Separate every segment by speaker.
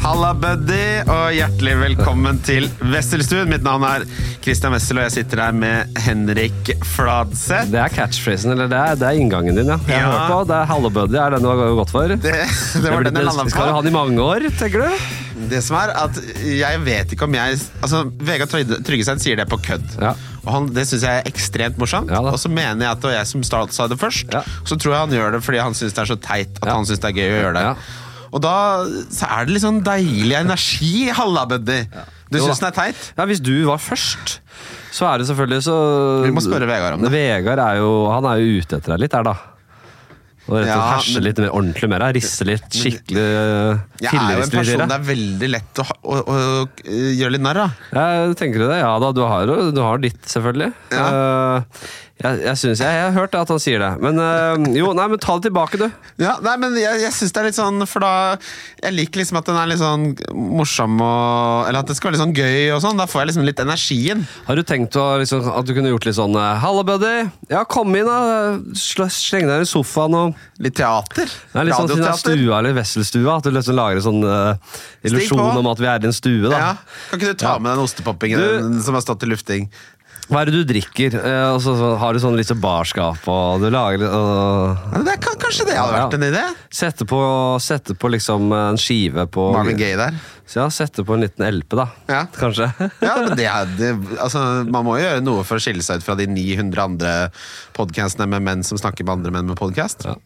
Speaker 1: Halla, buddy, og hjertelig velkommen til Wesselstuen. Mitt navn er Christian Wessel, og jeg sitter her med Henrik Fladseth.
Speaker 2: Det er catchphrasen, eller det er, det er inngangen din, ja. Jeg
Speaker 1: Ja.
Speaker 2: på, Det er hallebuddy, er den du har gått for?
Speaker 1: Det, det var den jeg landet
Speaker 2: Skal du ha
Speaker 1: på.
Speaker 2: den i mange år, tenker du?
Speaker 1: Det som er at jeg vet ikke om jeg Altså, Vegard Trygge- Tryggeseid sier det på kødd.
Speaker 2: Ja.
Speaker 1: Og han, Det syns jeg er ekstremt morsomt.
Speaker 2: Ja
Speaker 1: og så mener jeg at det var jeg som sa det først.
Speaker 2: Ja.
Speaker 1: Så tror jeg han gjør det fordi han syns det er så teit at han syns det er gøy å gjøre det.
Speaker 2: Ja.
Speaker 1: Og da så er det litt sånn deilig energi. Halla, buddy. Du syns den er teit?
Speaker 2: Ja, Hvis du var først, så er det selvfølgelig så
Speaker 1: Vi må spørre Vegard om det.
Speaker 2: Vegard er jo, han er jo ute etter deg litt der, da. Og rett og slett
Speaker 1: Ja,
Speaker 2: herse litt mer ordentlig med deg. Risse litt skikkelig
Speaker 1: Jeg er jo en
Speaker 2: litt
Speaker 1: person det er veldig lett å, å, å, å gjøre litt narr av.
Speaker 2: Ja, tenker du det? Ja da, du har, du har ditt, selvfølgelig. Eh, jeg, jeg, synes, jeg, jeg har hørt at han sier det. Men øh, jo, nei, men ta det tilbake, du.
Speaker 1: Ja, nei, men jeg, jeg synes det er litt sånn For da Jeg liker liksom at den er litt sånn morsom og Eller at det skal være litt sånn gøy og sånn. Da får jeg liksom litt energien.
Speaker 2: Har du tenkt å, liksom, at du kunne gjort litt sånn eh, Halla, buddy! Ja, kom inn, da! Sleng deg i sofaen og
Speaker 1: Litt teater.
Speaker 2: Nei, litt sånn er stua eller Wesselstua, at du liksom lager en sånn uh, illusjon om at vi er i en stue. da
Speaker 1: Ja. Kan ikke du ta med den ostepoppingen
Speaker 2: Du-
Speaker 1: den som har stått til lufting?
Speaker 2: Hva er det du drikker? Eh, og så, så har du sånn litt barskap, og du lager litt og
Speaker 1: Ja, det kan, kanskje det hadde vært en idé?
Speaker 2: Sette på, sette på liksom en skive på
Speaker 1: Marvin Gaye der.
Speaker 2: Så ja, sette på en liten LP, da.
Speaker 1: Ja.
Speaker 2: Kanskje.
Speaker 1: Ja, men det, er- det, altså, Man må jo gjøre noe for å skille seg ut fra de 900 andre podcastene med menn som snakker med andre menn med podcast.
Speaker 2: Ja.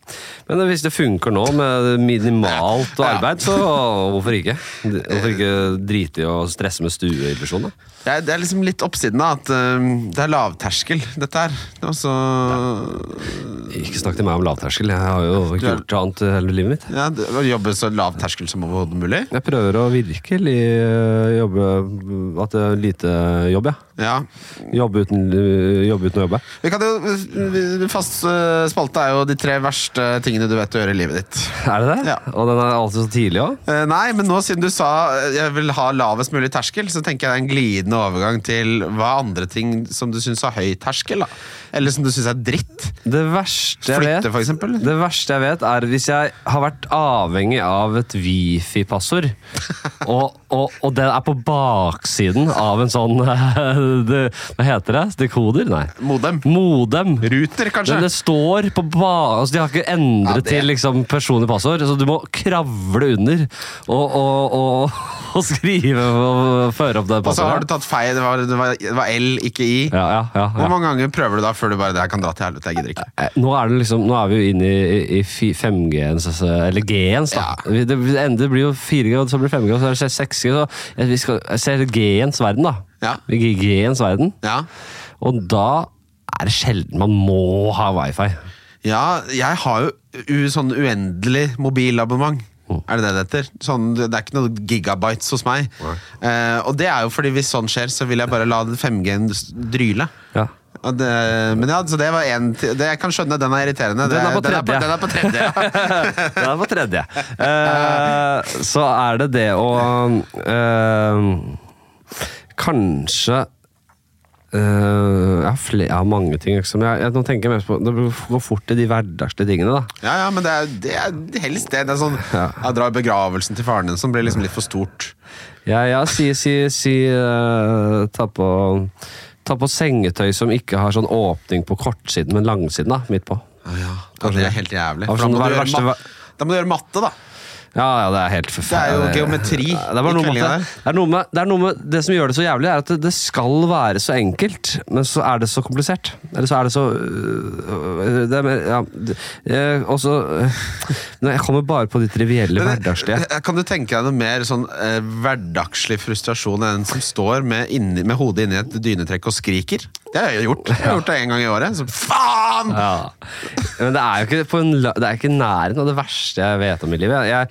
Speaker 2: Men hvis det funker nå, med minimalt arbeid, så hvorfor ikke? Hvorfor ikke drite i å stresse med stueillusjon, da?
Speaker 1: Det er, det er liksom litt oppsiden av at um, det er lavterskel, dette her. Og så
Speaker 2: Ikke snakk til meg om lavterskel. Jeg har jo ikke gjort annet hele livet mitt.
Speaker 1: ja, jobbe så lavterskel som overhodet mulig.
Speaker 2: Jeg prøver å virkelig øh, jobbe At det er lite jobb, ja.
Speaker 1: Ja.
Speaker 2: Jobbe uten, øh, jobbe uten å jobbe.
Speaker 1: Vi kan jo, Fast uh, spalte er jo de tre verste tingene du vet å gjøre i livet ditt.
Speaker 2: Er det det?
Speaker 1: Ja.
Speaker 2: Og den er alltid så tidlig òg?
Speaker 1: Eh, nei, men nå siden du sa eh, jeg vil ha lavest mulig terskel, så tenker jeg det er en glidende overgang til hva andre ting som du syns har høy terskel? da? Eller som du syns er dritt?
Speaker 2: Det verste jeg
Speaker 1: Flytte,
Speaker 2: vet
Speaker 1: for?
Speaker 2: Det verste jeg vet, er hvis jeg har vært avhengig av et wifi-passord, og, og, og den er på baksiden av en sånn det, Hva heter det? Dekoder? Nei.
Speaker 1: Modem.
Speaker 2: Modem.
Speaker 1: Ruter, kanskje?
Speaker 2: Men det står på ba... Altså, de har ikke endret
Speaker 1: Ja, det-
Speaker 2: til liksom, personlig passord, så du må kravle under og, og, og, og skrive og føre opp det
Speaker 1: Og så har du tatt feil. Det var, det var, det var L, ikke I.
Speaker 2: Ja, ja, ja,
Speaker 1: Hvor mange ganger prøver du da før du bare Det her kan dra til helvete, jeg gidder ikke.
Speaker 2: Eh, Nå er, det liksom, nå er vi jo inne i, i, i 5G-ens, altså, eller G-ens. da.
Speaker 1: Ja.
Speaker 2: Det, det blir jo 4G, og så blir det 5G, og så er det 6G. Så eh, vi skal jeg ser G-ens verden, da.
Speaker 1: Ja.
Speaker 2: G-ens verden.
Speaker 1: Ja.
Speaker 2: Og da er det sjelden man må ha wifi.
Speaker 1: ja, jeg har jo sånn uendelig mobilabonnement.
Speaker 2: Mm.
Speaker 1: Er det det det heter? Sånn, det er ikke noe gigabytes hos meg. Eh, og det er jo fordi hvis sånn skjer, så vil jeg bare la 5G-en dryle.
Speaker 2: Ja.
Speaker 1: Det, men ja, så det var en det, Jeg kan skjønne, den er irriterende.
Speaker 2: Den er på
Speaker 1: Det- den, er på,
Speaker 2: tredje.
Speaker 1: den er på tredje. Ja.
Speaker 2: Det er på tredje. Uh, så er det det å uh, Kanskje Uh, jeg, har flere, jeg har mange ting. Liksom. Jeg, jeg, nå tenker jeg mest på Det går fort til de hverdagslige tingene. da
Speaker 1: ja, ja, men det er, det er helst det. det er sånn, Jeg drar begravelsen til faren din som blir liksom litt for stort.
Speaker 2: Ja, ja, si, si, si uh, ta, på, ta på sengetøy som ikke har sånn åpning på kortsiden, men langsiden. da, midt på.
Speaker 1: Ja, ja. det er helt jævlig. Da må,
Speaker 2: er
Speaker 1: du da må du gjøre matte, da.
Speaker 2: Ja, ja, det er helt
Speaker 1: Det er jo geometri
Speaker 2: Det er,
Speaker 1: i kvellinga
Speaker 2: det, det, er med, det er noe med Det som gjør det så jævlig, er at det, det skal være så enkelt, men så er det så komplisert. Eller så er det så øh, det er mer, ja, Og så øh, Jeg kommer bare på de trivielle, hverdagslige.
Speaker 1: Kan du tenke deg noe mer sånn eh, hverdagslig frustrasjon enn en som står med, inni, med hodet inni et dynetrekk og skriker? Det har jeg gjort. Jeg har gjort det en gang i året. Så faen!
Speaker 2: Ja. Men det er jo ikke, på en, det er ikke nærheten av det verste jeg vet om i livet. Jeg,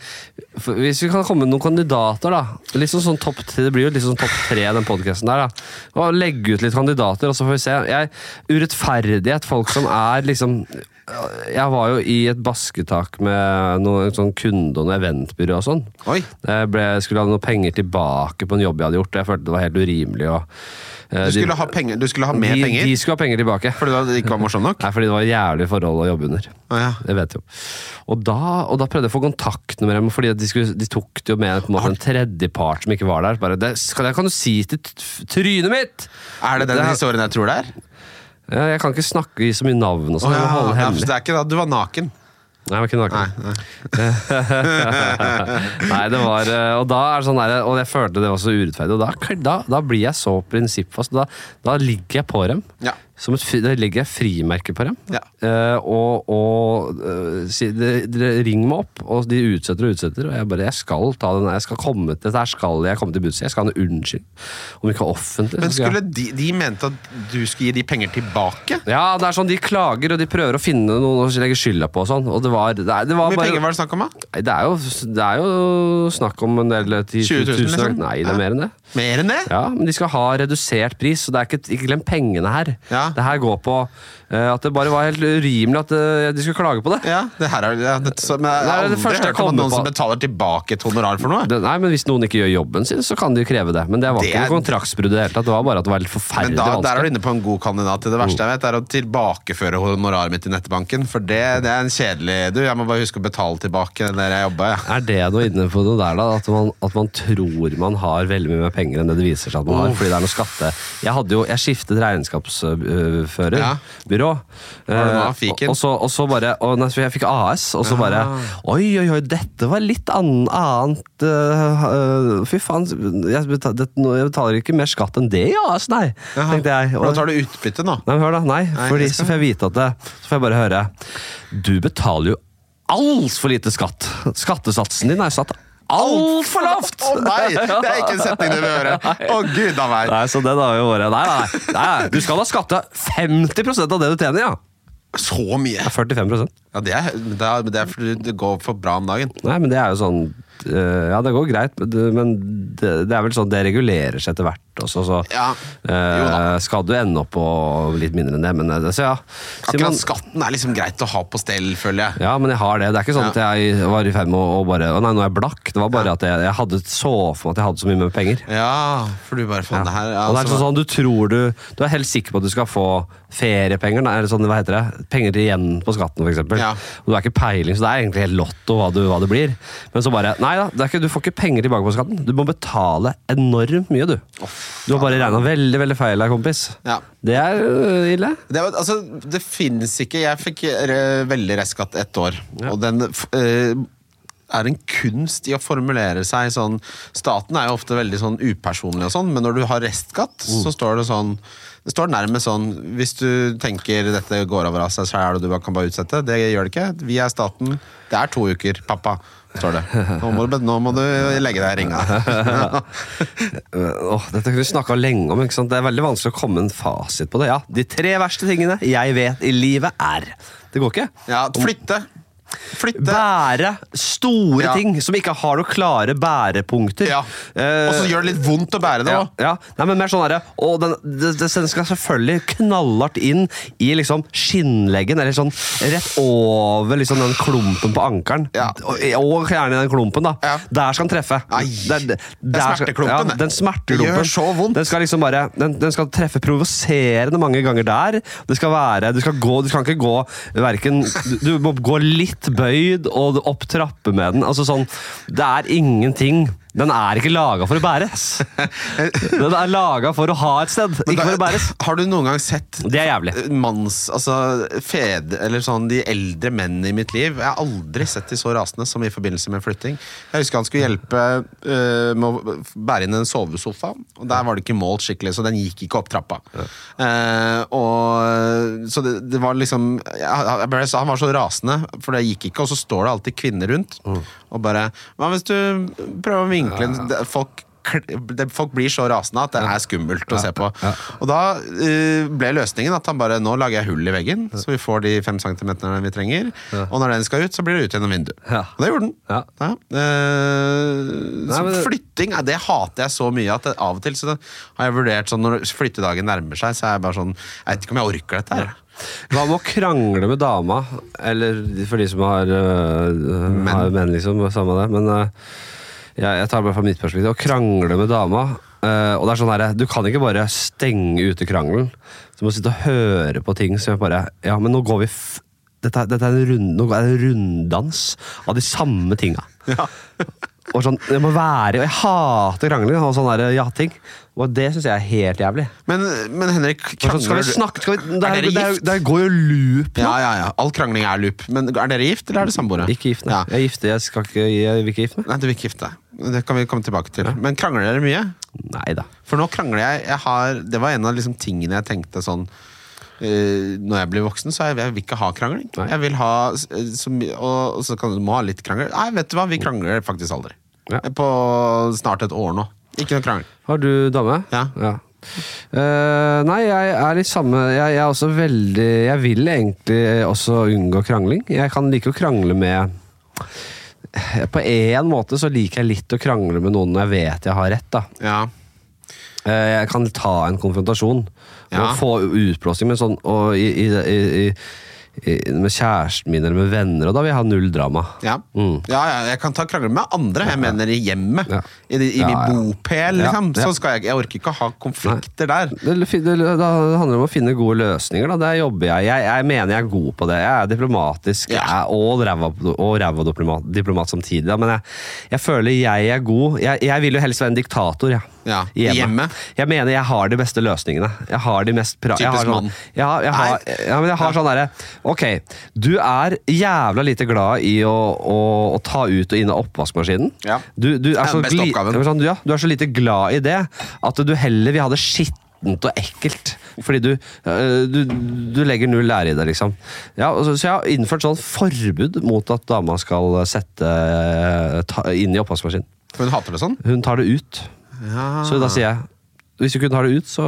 Speaker 2: hvis vi kan komme med noen kandidater, da. Liksom sånn topp, det blir jo liksom topp tre, i den podkasten der. da. Og Legge ut litt kandidater, og så får vi se. Jeg, urettferdighet, folk som er liksom Jeg var jo i et basketak med noen sånn kunde og noe eventbyrå og sånn. Jeg ble, skulle ha noen penger tilbake på en jobb jeg hadde gjort. Jeg følte det var helt urimelig. Og, uh,
Speaker 1: Du
Speaker 2: de-
Speaker 1: skulle ha, penger, du skulle ha mer
Speaker 2: de,
Speaker 1: penger
Speaker 2: De skulle ha penger tilbake.
Speaker 1: fordi det ikke var morsomt nok?
Speaker 2: Nei, fordi det var jævlig forhold å jobbe under.
Speaker 1: Å, ja.
Speaker 2: Jeg vet jo. Og da, og da prøvde jeg å få kontakt med dem, fordi de, skulle, de tok det jo med på en, måte, en tredjepart som ikke var der. Bare, det, skal, det kan du si til trynet mitt!
Speaker 1: Er det den
Speaker 2: Det
Speaker 1: historien jeg tror det er?
Speaker 2: Ja, Jeg kan ikke snakke i så mye navn og sånn. jeg må
Speaker 1: ja,
Speaker 2: holde
Speaker 1: ja,
Speaker 2: hemmelig.
Speaker 1: det er ikke da du var naken?
Speaker 2: Nei, jeg var ikke naken. Nei, det var eh, Og da er det sånn der, Og jeg følte det var så urettferdig. Og da, da, da blir jeg så prinsippfast. Da, da ligger jeg på dem.
Speaker 1: Ja.
Speaker 2: Som et, fri- da legger jeg frimerke på dem.
Speaker 1: Ja.
Speaker 2: Eh, og og eh, si, dere, dere ring meg opp, og de utsetter og utsetter. Og jeg bare Jeg skal ta den, jeg skal komme til dette skal jeg komme til bunns i. Jeg skal ha en unnskyld. Om ikke offentlig.
Speaker 1: Men
Speaker 2: jeg-
Speaker 1: skulle de, de mente at du skulle gi de penger tilbake?
Speaker 2: Ja, det er sånn de klager, og de prøver å finne noen å legge skylda på og sånn. Og det var, det, det var
Speaker 1: Hvor mye
Speaker 2: bare
Speaker 1: penger var det snakk om? da?
Speaker 2: Det er, jo, det er jo snakk om en del 10
Speaker 1: 20 000,
Speaker 2: 000
Speaker 1: liksom?
Speaker 2: Nei, det er
Speaker 1: Ja.
Speaker 2: mer enn det.
Speaker 1: Mer enn det?
Speaker 2: Ja, men de skal ha redusert pris, så det er ikke, ikke glem pengene her.
Speaker 1: Ja.
Speaker 2: Det her går på eh, at det bare var helt urimelig at eh, de skulle klage på det.
Speaker 1: Ja, det her er ja, det, så, men Jeg har aldri hørt om noen
Speaker 2: på-
Speaker 1: som betaler tilbake et honorar for noe.
Speaker 2: det. Nei, men Hvis noen ikke gjør jobben sin, så kan de jo kreve det. Men det var
Speaker 1: Det
Speaker 2: ikke noe kontraktsbrudd det hele tatt. Det var bare at det var litt
Speaker 1: Men da, vanskelig. der er du inne på en god kandidat til det verste jeg vet, er å tilbakeføre honoraret mitt i nettbanken. For det, det er en kjedelig Du, jeg må bare huske å betale tilbake der jeg jobba, Ja.
Speaker 2: Er det noe inne på noe der, da? At man, at man tror man har veldig mye mer penger enn det det viser seg at man har? Fordi det er noe skatte... Jeg hadde jo, jeg skiftet regnskapsfører,
Speaker 1: Ja.
Speaker 2: byrå.
Speaker 1: Var det nå,
Speaker 2: Eh? Og, og, så, bare og nei, Jeg fikk AS, og så bare Oi, oi, oi, dette var litt annen, annet uh, Fy faen, jeg betaler, jeg betaler ikke mer skatt enn det i AS, nei, tenkte jeg.
Speaker 1: Og, da tar du utbytte nå.
Speaker 2: nei, hør da, nei,
Speaker 1: Nei,
Speaker 2: fordi så får jeg vite at det Så får jeg bare høre Du betaler jo altfor lite skatt. Skattesatsen din er satt altfor lavt!
Speaker 1: Å nei! Det er ikke en setning du vil høre. Å gud a meg.
Speaker 2: Nei, så den har jo vært Nei, nei, nei, du skal da skatte 50% av det du tjener, ja.
Speaker 1: Så mye.
Speaker 2: 45%
Speaker 1: Ja, det er, det er, det er fordi det går for bra om dagen.
Speaker 2: Nei, men det er jo sånn Ja, det går greit, men det, er vel sånn det regulerer seg etter hvert også, så
Speaker 1: Ja,
Speaker 2: eh, skal du ende opp på litt mindre enn det, men det, så ja.
Speaker 1: Akkurat
Speaker 2: Simon,
Speaker 1: skatten er liksom greit å ha på stell, føler jeg.
Speaker 2: ja, men jeg har det. Det er ikke sånn at jeg var i ferd med å bare Å nei, nå er jeg blakk. Det var bare at jeg, jeg hadde så for meg at jeg hadde så mye mer penger.
Speaker 1: Ja, for du bare faen, det her ja,
Speaker 2: og det er
Speaker 1: altså,
Speaker 2: sånn, sånn, du tror du Du er helt sikker på at du skal få feriepenger, nei, sånn, hva heter det? Penger igjen på skatten, eksempel.
Speaker 1: Ja.
Speaker 2: Og du har ikke peiling, så det er egentlig helt lotto hva, du, hva det blir. Men så bare Nei da, ikke, du får ikke penger tilbake på skatten. Du må betale enormt mye, du. Du har bare regna veldig, veldig feil her, kompis.
Speaker 1: Ja.
Speaker 2: Det er øh, ille.
Speaker 1: Det, altså, det finnes ikke Jeg fikk eh, veldig restskatt ett år, og den eh, er en kunst i å formulere seg sånn Staten er jo ofte veldig sånn upersonlig og sånn, men når du har restskatt, så står det sånn det står nærmest sånn Hvis du tenker dette går over av seg sjæl og du kan bare utsette, det gjør det ikke. Vi er staten. Det er to uker, pappa, står det. Nå må du, nå må du legge deg i ringa.
Speaker 2: oh, dette kunne vi snakka lenge om. ikke sant? Det er veldig vanskelig å komme en fasit på det. Ja, De tre verste tingene jeg vet i livet, er Det går ikke.
Speaker 1: Ja, flytte. Flytte.
Speaker 2: Bære store
Speaker 1: Ja.
Speaker 2: ting som ikke har noen klare bærepunkter.
Speaker 1: Ja.
Speaker 2: Eh,
Speaker 1: Og så gjør det litt vondt å bære det
Speaker 2: ja,
Speaker 1: òg.
Speaker 2: ja. Nei, men mer sånn Og den, den skal selvfølgelig knallhardt inn i liksom skinnleggen, eller sånn rett over liksom den klumpen på ankelen.
Speaker 1: Ja.
Speaker 2: Og, og gjerne den klumpen, da. Der skal den treffe.
Speaker 1: Ai.
Speaker 2: Der- der
Speaker 1: smerteklumpen,
Speaker 2: den smerteklumpen.
Speaker 1: Det gjør så vondt.
Speaker 2: Den skal liksom bare Den, den skal treffe provoserende mange ganger der. Det skal være Du skal gå Du kan ikke gå verken Du, du må gå litt bøyd og opp trappe med den. Altså sånn Det er ingenting Den er ikke laga for å bæres. Den er laga for å ha et sted, ikke for å bæres.
Speaker 1: Har du noen gang sett
Speaker 2: Det er jævlig.
Speaker 1: manns, altså fed, eller sånn de eldre mennene i mitt liv Jeg har aldri sett de så rasende som i forbindelse med flytting. Jeg husker han skulle hjelpe uh, med å bære inn en sovesofa, og der var det ikke målt skikkelig, så den gikk ikke opp trappa. Uh, og Så det, det var liksom jeg, jeg ble, Han var så rasende, for det gikk ikke, og så står det alltid kvinner rundt og bare Hva hvis du prøver å vinkle det- Folk folk blir så rasende at det er skummelt å se på. Og da eh, ble løsningen at han bare Nå lager jeg hull i veggen, så vi får de fem centimeterne vi trenger. Og når den skal ut, så blir det ut gjennom vinduet.
Speaker 2: Ja.
Speaker 1: Og det gjorde den.
Speaker 2: Ja.
Speaker 1: Eh, så flytting, det hater jeg så mye at av og til så har jeg vurdert sånn når flyttedagen nærmer seg, så er jeg bare sånn Jeg vet ikke om jeg orker dette her.
Speaker 2: Hva med å krangle med dama? Eller for de som har, uh,
Speaker 1: Menn.
Speaker 2: har menn, liksom. Samme det. Men uh, jeg, jeg tar bare fra mitt perspektiv. Å krangle med dama Uh, Og det er sånn her, Du kan ikke bare stenge ute krangelen. Du må sitte og høre på ting som jeg bare Ja, men nå går vi f dette, dette er en rund, nå er det en runddans av de samme tinga. Og sånn, det må være, og Jeg hater krangling og sånn der ja-ting. Og det syns jeg er helt jævlig.
Speaker 1: Men, men Henrik,
Speaker 2: Sånn, skal vi
Speaker 1: krangler
Speaker 2: snakke skal vi, der,
Speaker 1: Er
Speaker 2: er,
Speaker 1: dere gift?
Speaker 2: Der, det går jo loop nå.
Speaker 1: Ja, ja, ja. All krangling er loop. Men er dere gift, eller er dere samboere?
Speaker 2: Ikke gift, nei.
Speaker 1: Ja.
Speaker 2: Jeg er gift, jeg, skal ikke, jeg vil ikke gifte meg.
Speaker 1: Nei, du vil ikke gifte deg. Det kan vi komme tilbake til. Men krangler dere mye?
Speaker 2: Nei da.
Speaker 1: For nå krangler jeg. jeg har, det var en av liksom tingene jeg tenkte sånn Uh, Når jeg blir voksen, så jeg, jeg vil ikke ha krangling.
Speaker 2: Nei.
Speaker 1: Jeg vil ha eh, så Og, og så kan du må ha litt krangel. Nei, vet du hva, vi krangler faktisk aldri.
Speaker 2: Ja.
Speaker 1: På snart et år nå. Ikke noe krangel.
Speaker 2: Har du dame?
Speaker 1: Ja.
Speaker 2: Eh, nei, jeg er litt samme jeg, jeg er også veldig Jeg vil egentlig også unngå krangling. Jeg kan like å krangle med På en måte så liker jeg litt å krangle med noen når jeg vet jeg har rett. da
Speaker 1: Ja.
Speaker 2: Eh, Jeg kan ta en konfrontasjon
Speaker 1: Ja.
Speaker 2: og få utblåsning men sånn, og i, i, i, med kjæresten min eller med venner, og da vil jeg ha null drama.
Speaker 1: Ja.
Speaker 2: Mm.
Speaker 1: ja, ja, jeg kan ta krangler med andre. Jeg mener i hjemmet.
Speaker 2: Ja.
Speaker 1: I, i, min bopel, liksom. Så skal jeg, jeg orker ikke å ha konflikter der.
Speaker 2: Det, det, det handler om å finne gode løsninger. Da. Der jobber jeg. jeg. Jeg mener jeg er god på det. Jeg er diplomatisk jeg og ræva diplomat, diplomat samtidig. Da. Men jeg, jeg føler jeg er god. Jeg, jeg vil jo helst være en diktator. Ja.
Speaker 1: Ja, hjemme. hjemme.
Speaker 2: Jeg mener jeg har de beste løsningene. Jeg har de mest pra
Speaker 1: Typisk
Speaker 2: sånn,
Speaker 1: mann.
Speaker 2: jeg har, jeg har, ja, men jeg har sånn derre Ok, du er jævla lite glad i å, å, å ta ut og inn av oppvaskmaskinen.
Speaker 1: Ja.
Speaker 2: Du, du, er så
Speaker 1: beste oppgaven.
Speaker 2: sånn, ja, du er så lite glad i det at du heller vil ha det skittent og ekkelt. Fordi du, øh, du, du legger null lære i det, liksom. Ja, så, så jeg har innført sånn forbud mot at dama skal sette øh, ta, inn i oppvaskmaskinen.
Speaker 1: Hun hater det sånn.
Speaker 2: Hun tar det ut.
Speaker 1: Ja.
Speaker 2: Så da sier jeg hvis du ikke tar det ut, så,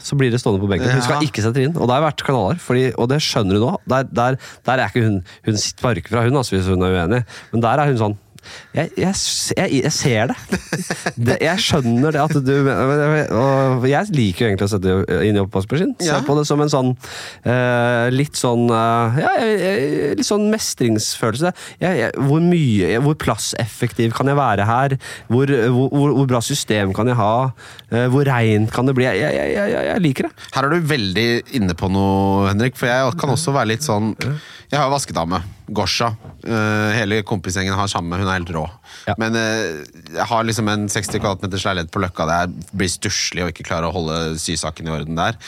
Speaker 2: så blir det stående på benken. Hun skal ikke sette det inn. Og det har vært kanaler, fordi, og det skjønner hun nå. Der, der, der er ikke hun Hun sparker fra hun, altså, hvis hun er uenig, men der er hun sånn jeg, jeg, jeg, jeg ser det. det. Jeg skjønner det at du Og jeg liker jo egentlig å sette det inn i oppvaskmaskinen. Se
Speaker 1: Ja.
Speaker 2: på det som en sånn eh, litt sånn eh, Ja, litt sånn mestringsfølelse. Hvor mye Hvor plasseffektiv kan jeg være her? Hvor, hvor, hvor, bra system kan jeg ha? Eh, hvor reint kan det bli? Jeg, jeg, jeg, jeg, jeg liker det.
Speaker 1: Her er du veldig inne på noe, Henrik. For jeg kan også være litt sånn Jeg har vaskedame. Gosha. Eh, hele kompisgjengen har samme. Hun er helt rå.
Speaker 2: Ja.
Speaker 1: Men eh, jeg har liksom en 60 kvadratmeters leilighet på Løkka. Det blir stusslig å ikke klare å holde sysaken i orden der.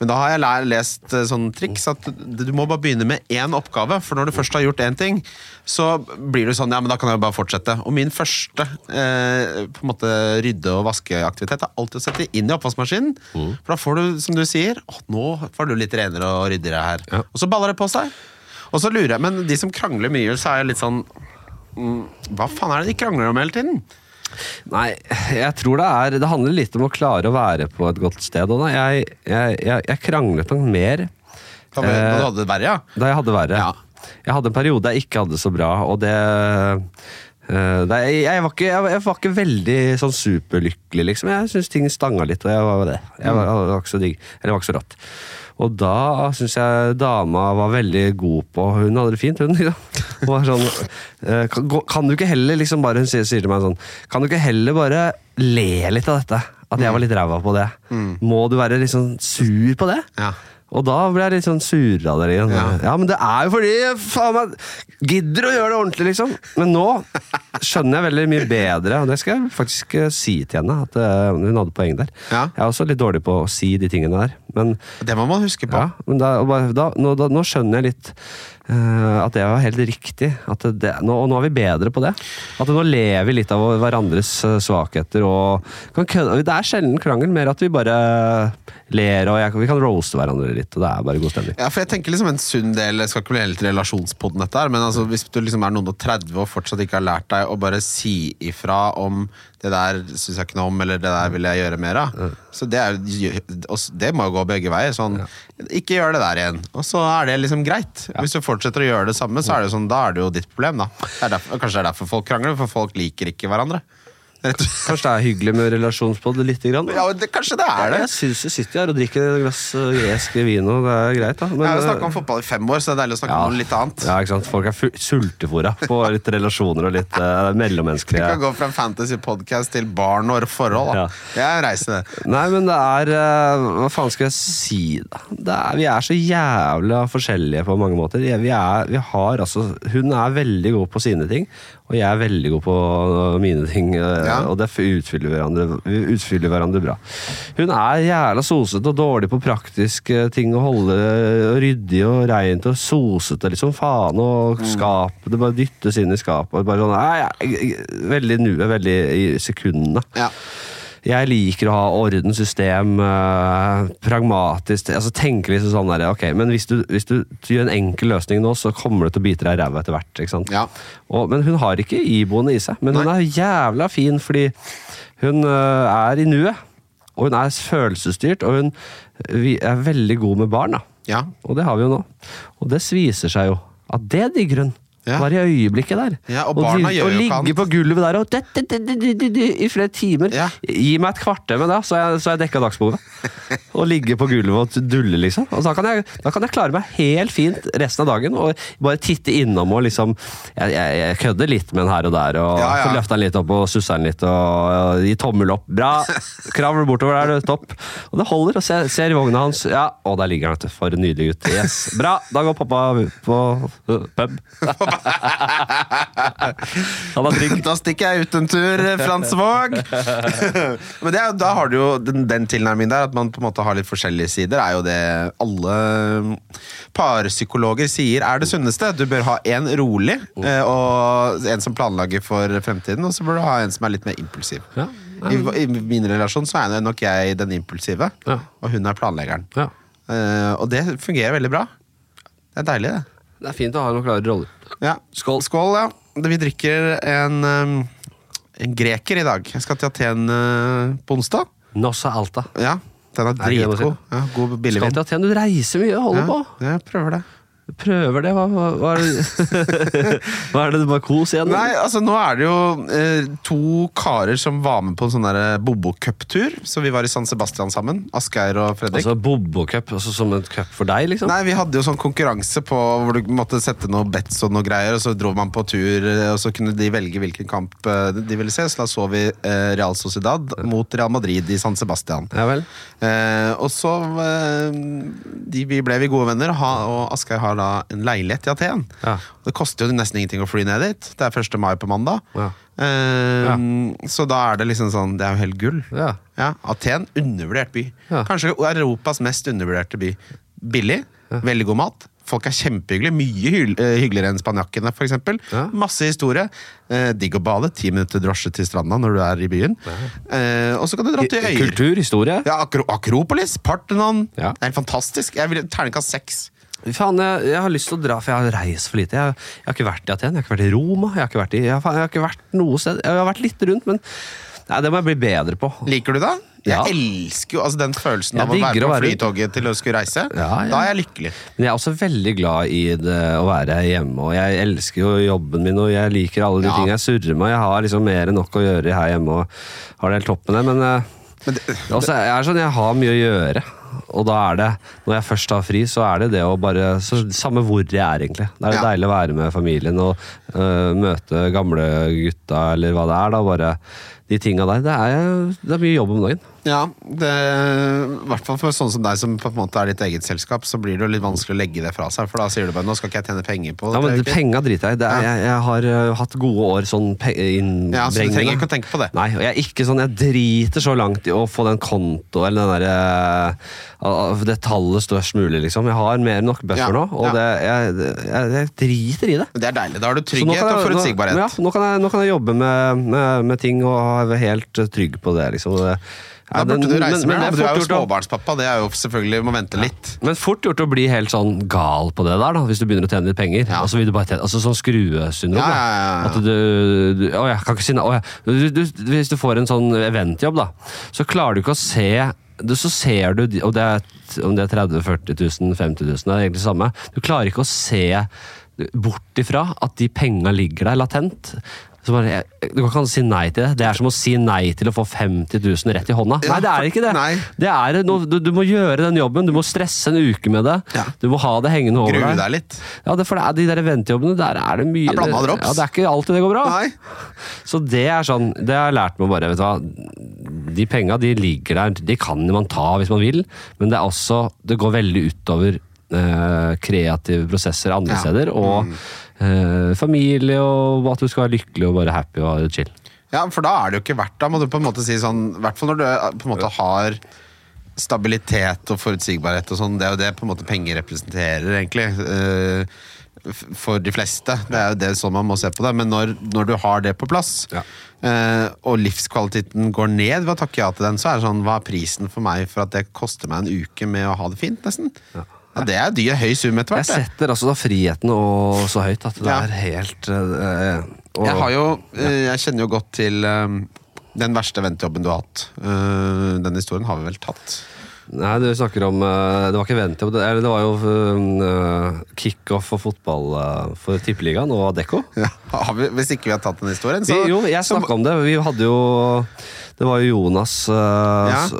Speaker 1: Men da har jeg lest eh, sånn triks at du må bare begynne med én oppgave. For når du først har gjort én ting, så blir du sånn Ja, men da kan jeg jo bare fortsette. Og min første eh, på en måte rydde- og vaskeaktivitet er alltid å sette inn i oppvaskmaskinen. For da får du, som du sier, å, nå får du litt renere og ryddigere her.
Speaker 2: Ja.
Speaker 1: Og så baller det på seg. Og så lurer jeg, men de som krangler mye, så er jeg litt sånn mm, Hva faen er det de krangler om hele tiden?
Speaker 2: Nei, jeg tror det er Det handler litt om å klare å være på et godt sted. Og. Jeg, jeg, jeg, jeg kranglet nok mer
Speaker 1: Da, da du hadde det verre, ja?
Speaker 2: da jeg hadde verre.
Speaker 1: Ja.
Speaker 2: Jeg hadde en periode jeg ikke hadde det så bra, og det eh, jeg, var ikke, jeg, var- ikke veldig sånn superlykkelig, liksom. Jeg syntes ting stanga litt, og jeg var det. Jeg var, jeg var ikke så digg. Eller jeg var ikke så rått. Og da syns jeg dama var veldig god på Hun hadde det fint, hun. Liksom. Hun var sånn eh, kan, kan du ikke heller liksom bare Hun sier, sier til meg sånn Kan du ikke heller bare le litt av dette? At jeg var litt ræva på det. Må du være liksom sur på det?
Speaker 1: Ja.
Speaker 2: Og da ble jeg litt sånn sur av dere igjen. Ja.
Speaker 1: Ja.
Speaker 2: men det er jo fordi jeg faen meg gidder å gjøre det ordentlig, liksom. Men nå skjønner jeg veldig mye bedre, og det skal jeg faktisk eh, si til henne. At eh, hun hadde poeng der.
Speaker 1: Ja.
Speaker 2: Jeg er også litt dårlig på å si de tingene der. Men,
Speaker 1: Det må man huske på.
Speaker 2: ja, men da, da, nå, da, nå skjønner jeg litt at det var helt riktig. Det, nå, og nå er vi bedre på det. At nå lever vi litt av hverandres eh, svakheter. Og kan det er sjelden krangel, mer at vi bare ler og jeg, vi kan roaste hverandre litt. Og det er bare god stemning.
Speaker 1: Ja, for jeg tenker liksom en sunn del det skal ikke bli helt relasjonspodden dette her Men altså, hvis du liksom er noen og 30 og fortsatt ikke har lært deg Å bare si ifra om Det der synes jeg ikke noe om Eller det der vil jeg gjøre mer av. Så det, er, det må jo gå begge veier sånn, Ikke gjør det der igjen. Og så er det liksom greit. Hvis du fortsetter å gjøre det samme Så er det jo sånn, da er det jo ditt problem da. Det er derfor, Kanskje det er derfor folk krangler For folk liker ikke hverandre.
Speaker 2: Kanskje det er hyggelig med relasjonspodd lite grann?
Speaker 1: Ja, det, kanskje det er det
Speaker 2: Jeg syns jeg sitter her og drikker et glass eh, gresk vin, og det er greit, da. Men,
Speaker 1: Jeg har jo
Speaker 2: eh,
Speaker 1: om fotball i fem år Så det er deilig å snakke om noe litt annet
Speaker 2: Ja, ikke sant? Folk er sultefòra på litt relasjoner og litt uh,
Speaker 1: Vi kan gå fra fantasy-podkast til barn og forhold. Da.
Speaker 2: Ja.
Speaker 1: Det er en reise, det.
Speaker 2: Nei, men det er uh, Hva faen skal jeg si, da? Det er, vi er så jævla forskjellige på mange måter. Er, vi er, vi har altså Hun er veldig god på sine ting, og jeg er veldig god på øh, mine ting. øh,
Speaker 1: Ja.
Speaker 2: Og det utfyller hverandre, vi utfyller hverandre bra. Hun er jævla sosete og dårlig på praktiske ting. Å holde ryddig og reint og sosete, liksom. Faen og skap. Det bare dyttes inn i skapet. Bare sånn, jeg- jeg- veldig nuet, veldig i sekundene.
Speaker 1: Ja.
Speaker 2: Jeg liker å ha orden, system, eh, pragmatisk altså Tenke litt sånn der, ok, Men hvis du, hvis du gjør en enkel løsning nå, så kommer det til å bite deg i ræva etter hvert. ikke sant?
Speaker 1: Ja.
Speaker 2: Og, men hun har ikke iboende i seg. Men hun er jævla fin fordi hun eh, er i nuet. Og hun er følelsesstyrt, og hun er veldig god med barn. da.
Speaker 1: Ja.
Speaker 2: Og det har vi jo nå. Og det viser seg jo at det digger hun.
Speaker 1: Ja.
Speaker 2: Bare i øyeblikket der.
Speaker 1: Ja, og barna de,
Speaker 2: og ligge på gulvet der og det, det, det, i flere timer.
Speaker 1: Ja.
Speaker 2: Gi meg et kvarter med det, så jeg, så jeg dekka dagsbehovet. og ligge på gulvet og dulle, liksom. Og da kan, jeg, da kan jeg klare meg helt fint resten av dagen og bare titte innom og liksom Jeg, jeg, jeg kødder litt med den her og der, og
Speaker 1: Ja, ja.
Speaker 2: løfter den litt opp og susser den litt og, og gi tommel opp. Bra! Kravl bortover der. Topp. Og det holder. Og ser, ser i vogna hans. Ja, å, der ligger han, vet du. For en nydelig gutt. Yes. Bra! Da går pappa på pub. Han var trygg.
Speaker 1: Da stikker jeg ut en tur, Frans Våg. Men det er, da har du jo den, den tilnærmingen der, at man på en måte har litt forskjellige sider, er jo det alle parpsykologer sier er det sunneste. Du bør ha en rolig, eh, og en som planlegger for fremtiden, og så bør du ha en som er litt mer impulsiv.
Speaker 2: Ja.
Speaker 1: I, I min relasjon så er nok jeg den impulsive,
Speaker 2: Ja.
Speaker 1: og hun er planleggeren.
Speaker 2: Ja.
Speaker 1: Uh, og det fungerer veldig bra. Det er deilig, det.
Speaker 2: Det er fint å ha noen klare roller.
Speaker 1: Ja.
Speaker 2: Skål.
Speaker 1: Skål, ja. Vi drikker en, um, en greker i dag. Jeg skal til Aten uh, på onsdag.
Speaker 2: Nossa Alta.
Speaker 1: Ja, den er dritgod. Ja, god
Speaker 2: Skal
Speaker 1: billigvin.
Speaker 2: til Aten, du reiser mye, og holder på.
Speaker 1: Ja, jeg prøver det.
Speaker 2: Prøver det, hva, hva, hva er det Hva er det, bare kos igjen?
Speaker 1: Nei, altså Nå er det jo eh, to karer som var med på en sånn der Bobo Cup-tur. Så vi var i San Sebastian sammen. Asgeir og Fredrik.
Speaker 2: Altså Bobo-cup, altså som en cup for deg, liksom?
Speaker 1: Nei, Vi hadde jo sånn konkurranse på hvor du måtte sette noe bets og noe greier, og så dro man på tur, eh, og så kunne de velge hvilken kamp eh, de ville se. Så da så vi eh, Real Sociedad mot Real Madrid i San Sebastian.
Speaker 2: Ja vel?
Speaker 1: Eh, og så eh, de, vi ble vi gode venner, ha, og Asgeir har da en leilighet i Aten.
Speaker 2: Ja.
Speaker 1: Det koster jo nesten ingenting å fly ned dit. Det er 1. mai på mandag.
Speaker 2: Ja.
Speaker 1: Eh, Så da er det liksom sånn Det er jo helt gull.
Speaker 2: Ja.
Speaker 1: Ja, Aten, undervurdert by.
Speaker 2: Ja.
Speaker 1: Kanskje Europas mest undervurderte by. Billig, veldig god mat. Folk er kjempehyggelige. Mye eh, hyggeligere enn spanjakkene, f.eks.
Speaker 2: Ja.
Speaker 1: Masse historie. Eh, digg å bade. Ti minutter drosje til stranda når du er i byen. Eh, og så kan du dra til øyer.
Speaker 2: Kultur, historie.
Speaker 1: Ja, Akro Akropolis, Partenon.
Speaker 2: Ja.
Speaker 1: Det er helt fantastisk. Jeg vil Terningkast seks.
Speaker 2: Faen, jeg, jeg har lyst til å dra, for jeg har reist for lite. Jeg, jeg har ikke vært i Aten, jeg har ikke vært i Roma, jeg har ikke vært, i, jeg har, ikke vært noe sted. Jeg har vært litt rundt, men nei, det må jeg bli bedre på.
Speaker 1: Liker du det? Jeg
Speaker 2: Ja.
Speaker 1: elsker jo altså, den følelsen av å være på flytoget til å skulle reise.
Speaker 2: Ja, ja.
Speaker 1: Da er jeg lykkelig.
Speaker 2: Men jeg er også veldig glad i det, å være hjemme, og jeg elsker jo jobben min, og jeg liker alle de tingene jeg surrer med. Jeg har liksom mer enn nok å gjøre her hjemme, og har det helt topp med det, men, eh,
Speaker 1: Men det,
Speaker 2: også, jeg er sånn, jeg har mye å gjøre. Og da er det, når jeg først har fri, så er det det å bare så, Samme hvor jeg er, egentlig. Det er det
Speaker 1: Ja.
Speaker 2: deilig å være med familien og uh, møte gamle gutta, eller hva det er. da, bare De tinga der. Det er, det er mye jobb om dagen.
Speaker 1: Ja, det, i hvert fall for sånne som deg som på en måte er ditt eget selskap, så blir det jo litt vanskelig å legge det fra seg. For da sier du bare 'nå skal ikke jeg tjene penger på
Speaker 2: Ja, men
Speaker 1: det'.
Speaker 2: Penga driter jeg i. Jeg, jeg har uh, hatt gode år sånn innbringende.
Speaker 1: Ja, så du trenger ikke å tenke på det.
Speaker 2: Nei, og jeg er ikke sånn, jeg driter så langt i å få den konto eller den derre uh, Det tallet størst mulig, liksom. Jeg har mer enn nok buffer
Speaker 1: Ja,
Speaker 2: nå, og
Speaker 1: ja.
Speaker 2: det, jeg, jeg, jeg driter i det.
Speaker 1: Det er deilig. Da har du trygghet og forutsigbarhet.
Speaker 2: Nå, ja, nå, kan nå kan jeg jobbe med, med, med ting og være helt trygg på det. Liksom. Det,
Speaker 1: Da burde du reise
Speaker 2: men-
Speaker 1: mer,
Speaker 2: men
Speaker 1: Du
Speaker 2: er
Speaker 1: jo småbarnspappa, det er jo selvfølgelig må vente litt.
Speaker 2: men fort gjort å bli helt sånn gal på det der, da, hvis du begynner å tjene litt penger.
Speaker 1: Ja.
Speaker 2: Og så vil du bare tjene, altså Sånn skruesyndrom.
Speaker 1: Ja, ja, ja, ja.
Speaker 2: At du, du Å, jeg kan ikke si nei. Hvis du får en sånn eventjobb, da, så klarer du ikke å se du, så ser du, og det er, om det er 30 000, 40 000, 50 000, det er egentlig det samme. Du klarer ikke å se bort ifra at de penga ligger der latent. Så bare, jeg, du kan ikke si nei til det. Det er som å si nei til å få 50 000 rett i hånda.
Speaker 1: Ja,
Speaker 2: nei, det er ikke det. Det er du, du må gjøre den jobben. Du må stresse en uke med det.
Speaker 1: Ja.
Speaker 2: Du må ha det hengende over
Speaker 1: Grue
Speaker 2: deg.
Speaker 1: deg litt.
Speaker 2: Ja, det, for det er, De der eventjobbene, der er det mye
Speaker 1: Det.
Speaker 2: Ja, Det er ikke alltid det går bra.
Speaker 1: Nei.
Speaker 2: Så det er sånn, det har jeg lært meg bare. vet du hva, De penga de ligger der, de kan man ta hvis man vil, men det er også, det går veldig utover øh, kreative prosesser andre
Speaker 1: Ja. Mm.
Speaker 2: steder. Og eh, familie, og at du skal være lykkelig og bare happy og chill.
Speaker 1: Ja, for da er det jo ikke verdt Da må du på en måte si sånn I hvert fall når du eh, på en måte har stabilitet og forutsigbarhet og sånn. Det er jo det på en måte penger representerer, egentlig. eh, For de fleste. Det er jo det sånn man må se på det. Men når, når du har det på plass,
Speaker 2: Ja.
Speaker 1: eh, og livskvaliteten går ned ved å takke ja til den, så er det sånn Hva er prisen for meg for at det koster meg en uke med å ha det fint, nesten? Ja, Det er dyr, høy sum etter
Speaker 2: Jeg
Speaker 1: hvert. det.
Speaker 2: setter altså da friheten og så høyt at det
Speaker 1: Ja.
Speaker 2: er helt eh, og,
Speaker 1: Jeg har jo eh, Jeg kjenner jo godt til eh, den verste ventejobben du har hatt. Eh, Den historien har vi vel tatt.
Speaker 2: Nei, du snakker om eh, Det var ikke ventjobb, det, eller det var jo uh, kickoff for fotball eh, for Tippeligaen og Adecco.
Speaker 1: Har vi, hvis ikke vi har tatt den historien,
Speaker 2: Vi, jo, jeg
Speaker 1: så-
Speaker 2: snakka om det. Vi hadde jo Det var jo Jonas eh,
Speaker 1: Ja.
Speaker 2: s-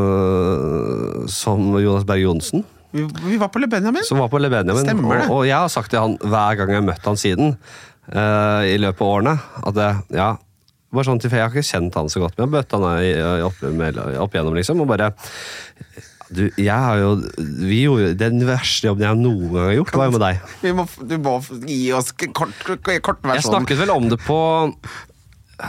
Speaker 2: eh, Som Jonas Berg Johnsen,
Speaker 1: vi, vi var på Le Benjamin.
Speaker 2: som var på Le Benjamin.
Speaker 1: Stemmer det.
Speaker 2: Og, og jeg har sagt til han hver gang jeg har møtt han siden, uh, i løpet av årene, at det, ja bare sånn til, Jeg har ikke kjent han så godt, men jeg har møtt han i- opp, opp igjennom, liksom. Og bare du, jeg har jo vi gjorde, Den verste jobben jeg noen gang har gjort, var jo med deg.
Speaker 1: Vi må, du må gi oss k- kort, kort, versjon.
Speaker 2: Jeg snakket vel om det på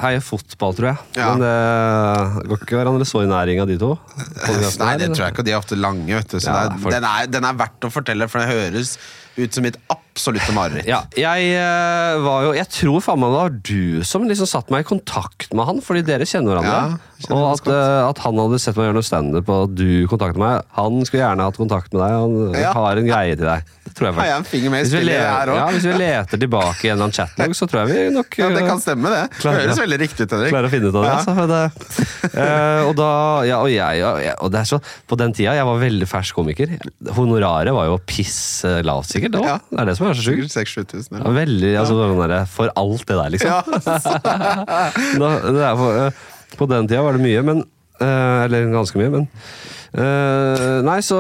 Speaker 2: Heia fotball, tror jeg.
Speaker 1: Ja.
Speaker 2: Men det går ikke hverandre så i næring av de to.
Speaker 1: Nei, det tror jeg ikke. De er ofte lange, vet du. Så
Speaker 2: Ja,
Speaker 1: er, den, er, den er verdt å fortelle, for det høres ut som mitt absolutte mareritt.
Speaker 2: Ja, jeg eh, var jo Jeg tror faen meg det var du som liksom satte meg i kontakt med han, fordi dere kjenner hverandre.
Speaker 1: Ja,
Speaker 2: og at, eh, at han hadde sett meg gjøre noe standup, og at du kontaktet meg. Han skulle gjerne hatt kontakt med deg. Han
Speaker 1: Ja.
Speaker 2: har en greie til deg. Tror jeg
Speaker 1: Har jeg en finger med i spillet
Speaker 2: her
Speaker 1: her
Speaker 2: ja, hvis vi leter tilbake i en chatlog, så tror jeg vi nok
Speaker 1: Ja, det
Speaker 2: eh,
Speaker 1: kan stemme, det. Det høres veldig riktig ut, Henrik.
Speaker 2: klarer å finne ut av det.
Speaker 1: Ja.
Speaker 2: Altså, det uh, og da, ja, og jeg, og det er så, På den tida, jeg var veldig fersk komiker. Honoraret var jo piss eh, lavt, sikkert. Det,
Speaker 1: Ja.
Speaker 2: var- det er det som er så sjukt.
Speaker 1: Sikkert 6000-7000.
Speaker 2: Ja, Veldig, altså sånn For alt det der, liksom. da, det er for, eh, på den tida var det mye, men eh, Eller ganske mye, men eh, Nei, så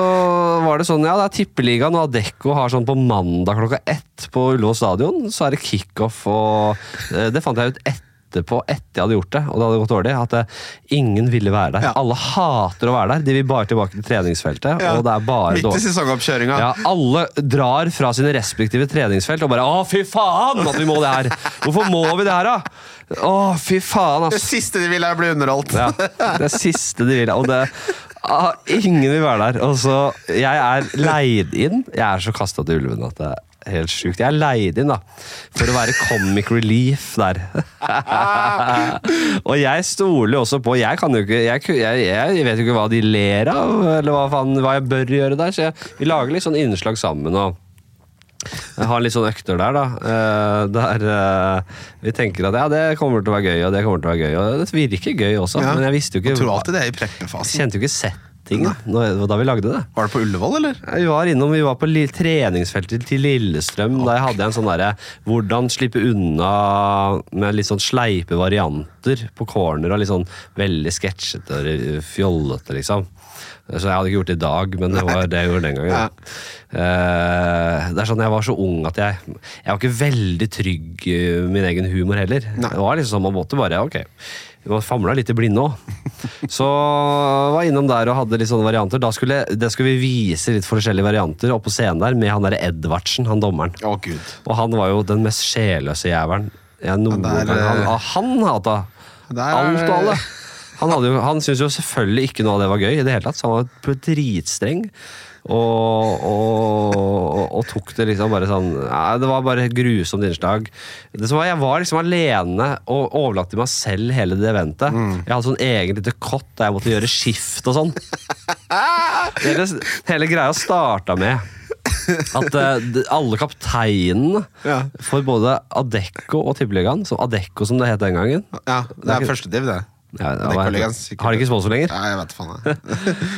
Speaker 2: var det sånn Ja, det er Tippeligaen og Adecco har sånn på mandag klokka ett på Ullevål stadion. Så er det kickoff, og eh, det fant jeg ut etterpå, etter jeg hadde gjort det, og det hadde gått dårlig, at det, ingen ville være der.
Speaker 1: Ja.
Speaker 2: Alle hater å være der. De vil bare tilbake til treningsfeltet,
Speaker 1: Ja.
Speaker 2: og det er bare
Speaker 1: Midt i sesongoppkjøringa.
Speaker 2: Ja, alle drar fra sine respektive treningsfelt og bare 'Å, fy faen at vi må det her!' Hvorfor må vi det her, da? Å, fy faen,
Speaker 1: Det siste de vil, er å bli underholdt.
Speaker 2: Ja, det siste de vil. Og det ah, Ingen vil være der. Og så, Jeg er leid inn. Jeg er så kasta til ulven at det helt sjukt. Jeg er leid inn da for å være comic relief der. og jeg stoler jo også på Jeg kan jo ikke jeg, jeg, jeg vet jo ikke hva de ler av, eller hva, faen, hva jeg bør gjøre der. Så jeg, vi lager litt sånn innslag sammen. og jeg har litt sånn økter der, da. eh, der eh, vi tenker at ja, det kommer til å være gøy, og det kommer til å være gøy. Og det virker gøy også,
Speaker 1: Ja.
Speaker 2: men jeg visste jo ikke
Speaker 1: Jeg tror alltid det er i preppefasen.
Speaker 2: kjente jo ikke settingen når- da vi lagde det.
Speaker 1: Var det på Ullevål, eller?
Speaker 2: Vi var innom, vi var på treningsfeltet til Lillestrøm. Da jeg hadde en sånn derre Hvordan slippe unna med litt sånn sleipe varianter på corner. Og litt sånn veldig sketsjete og fjollete, liksom. Så jeg hadde ikke gjort det i dag, men det var det jeg gjorde den gangen.
Speaker 1: Ja.
Speaker 2: Uh, det er sånn, Jeg var så ung at jeg Jeg var ikke veldig trygg i min egen humor heller.
Speaker 1: Nei.
Speaker 2: Det var liksom sånn, Man måtte bare Ok, Man famla litt i blinde òg. Så var innom der og hadde litt sånne varianter. Da skulle, det skulle vi vise litt forskjellige varianter oppe på scenen der med han derre Edvardsen, han dommeren.
Speaker 1: Å, gud.
Speaker 2: Og han var jo den mest sjelløse jævelen jeg noen gang Han, han hata alt og alle. Han, jo, han syntes jo selvfølgelig ikke noe av det var gøy, i det hele tatt, så han var dritstreng. Og, og, og, tok det liksom bare sånn ja, Det var bare et grusomt innslag. Var, jeg var liksom alene og overlatt til meg selv hele det eventet. Jeg hadde sånn egen lite kott der jeg måtte gjøre skift og sånn. hele, hele greia starta med at uh, alle kapteinene
Speaker 1: Ja.
Speaker 2: for både Adecco og Tippeligaen, som Adecco som det het den gangen
Speaker 1: Ja, det er første div, det. er
Speaker 2: hva heter det?
Speaker 1: Sikkert.
Speaker 2: Har de ikke sponsor lenger?
Speaker 1: Ja, jeg vet faen.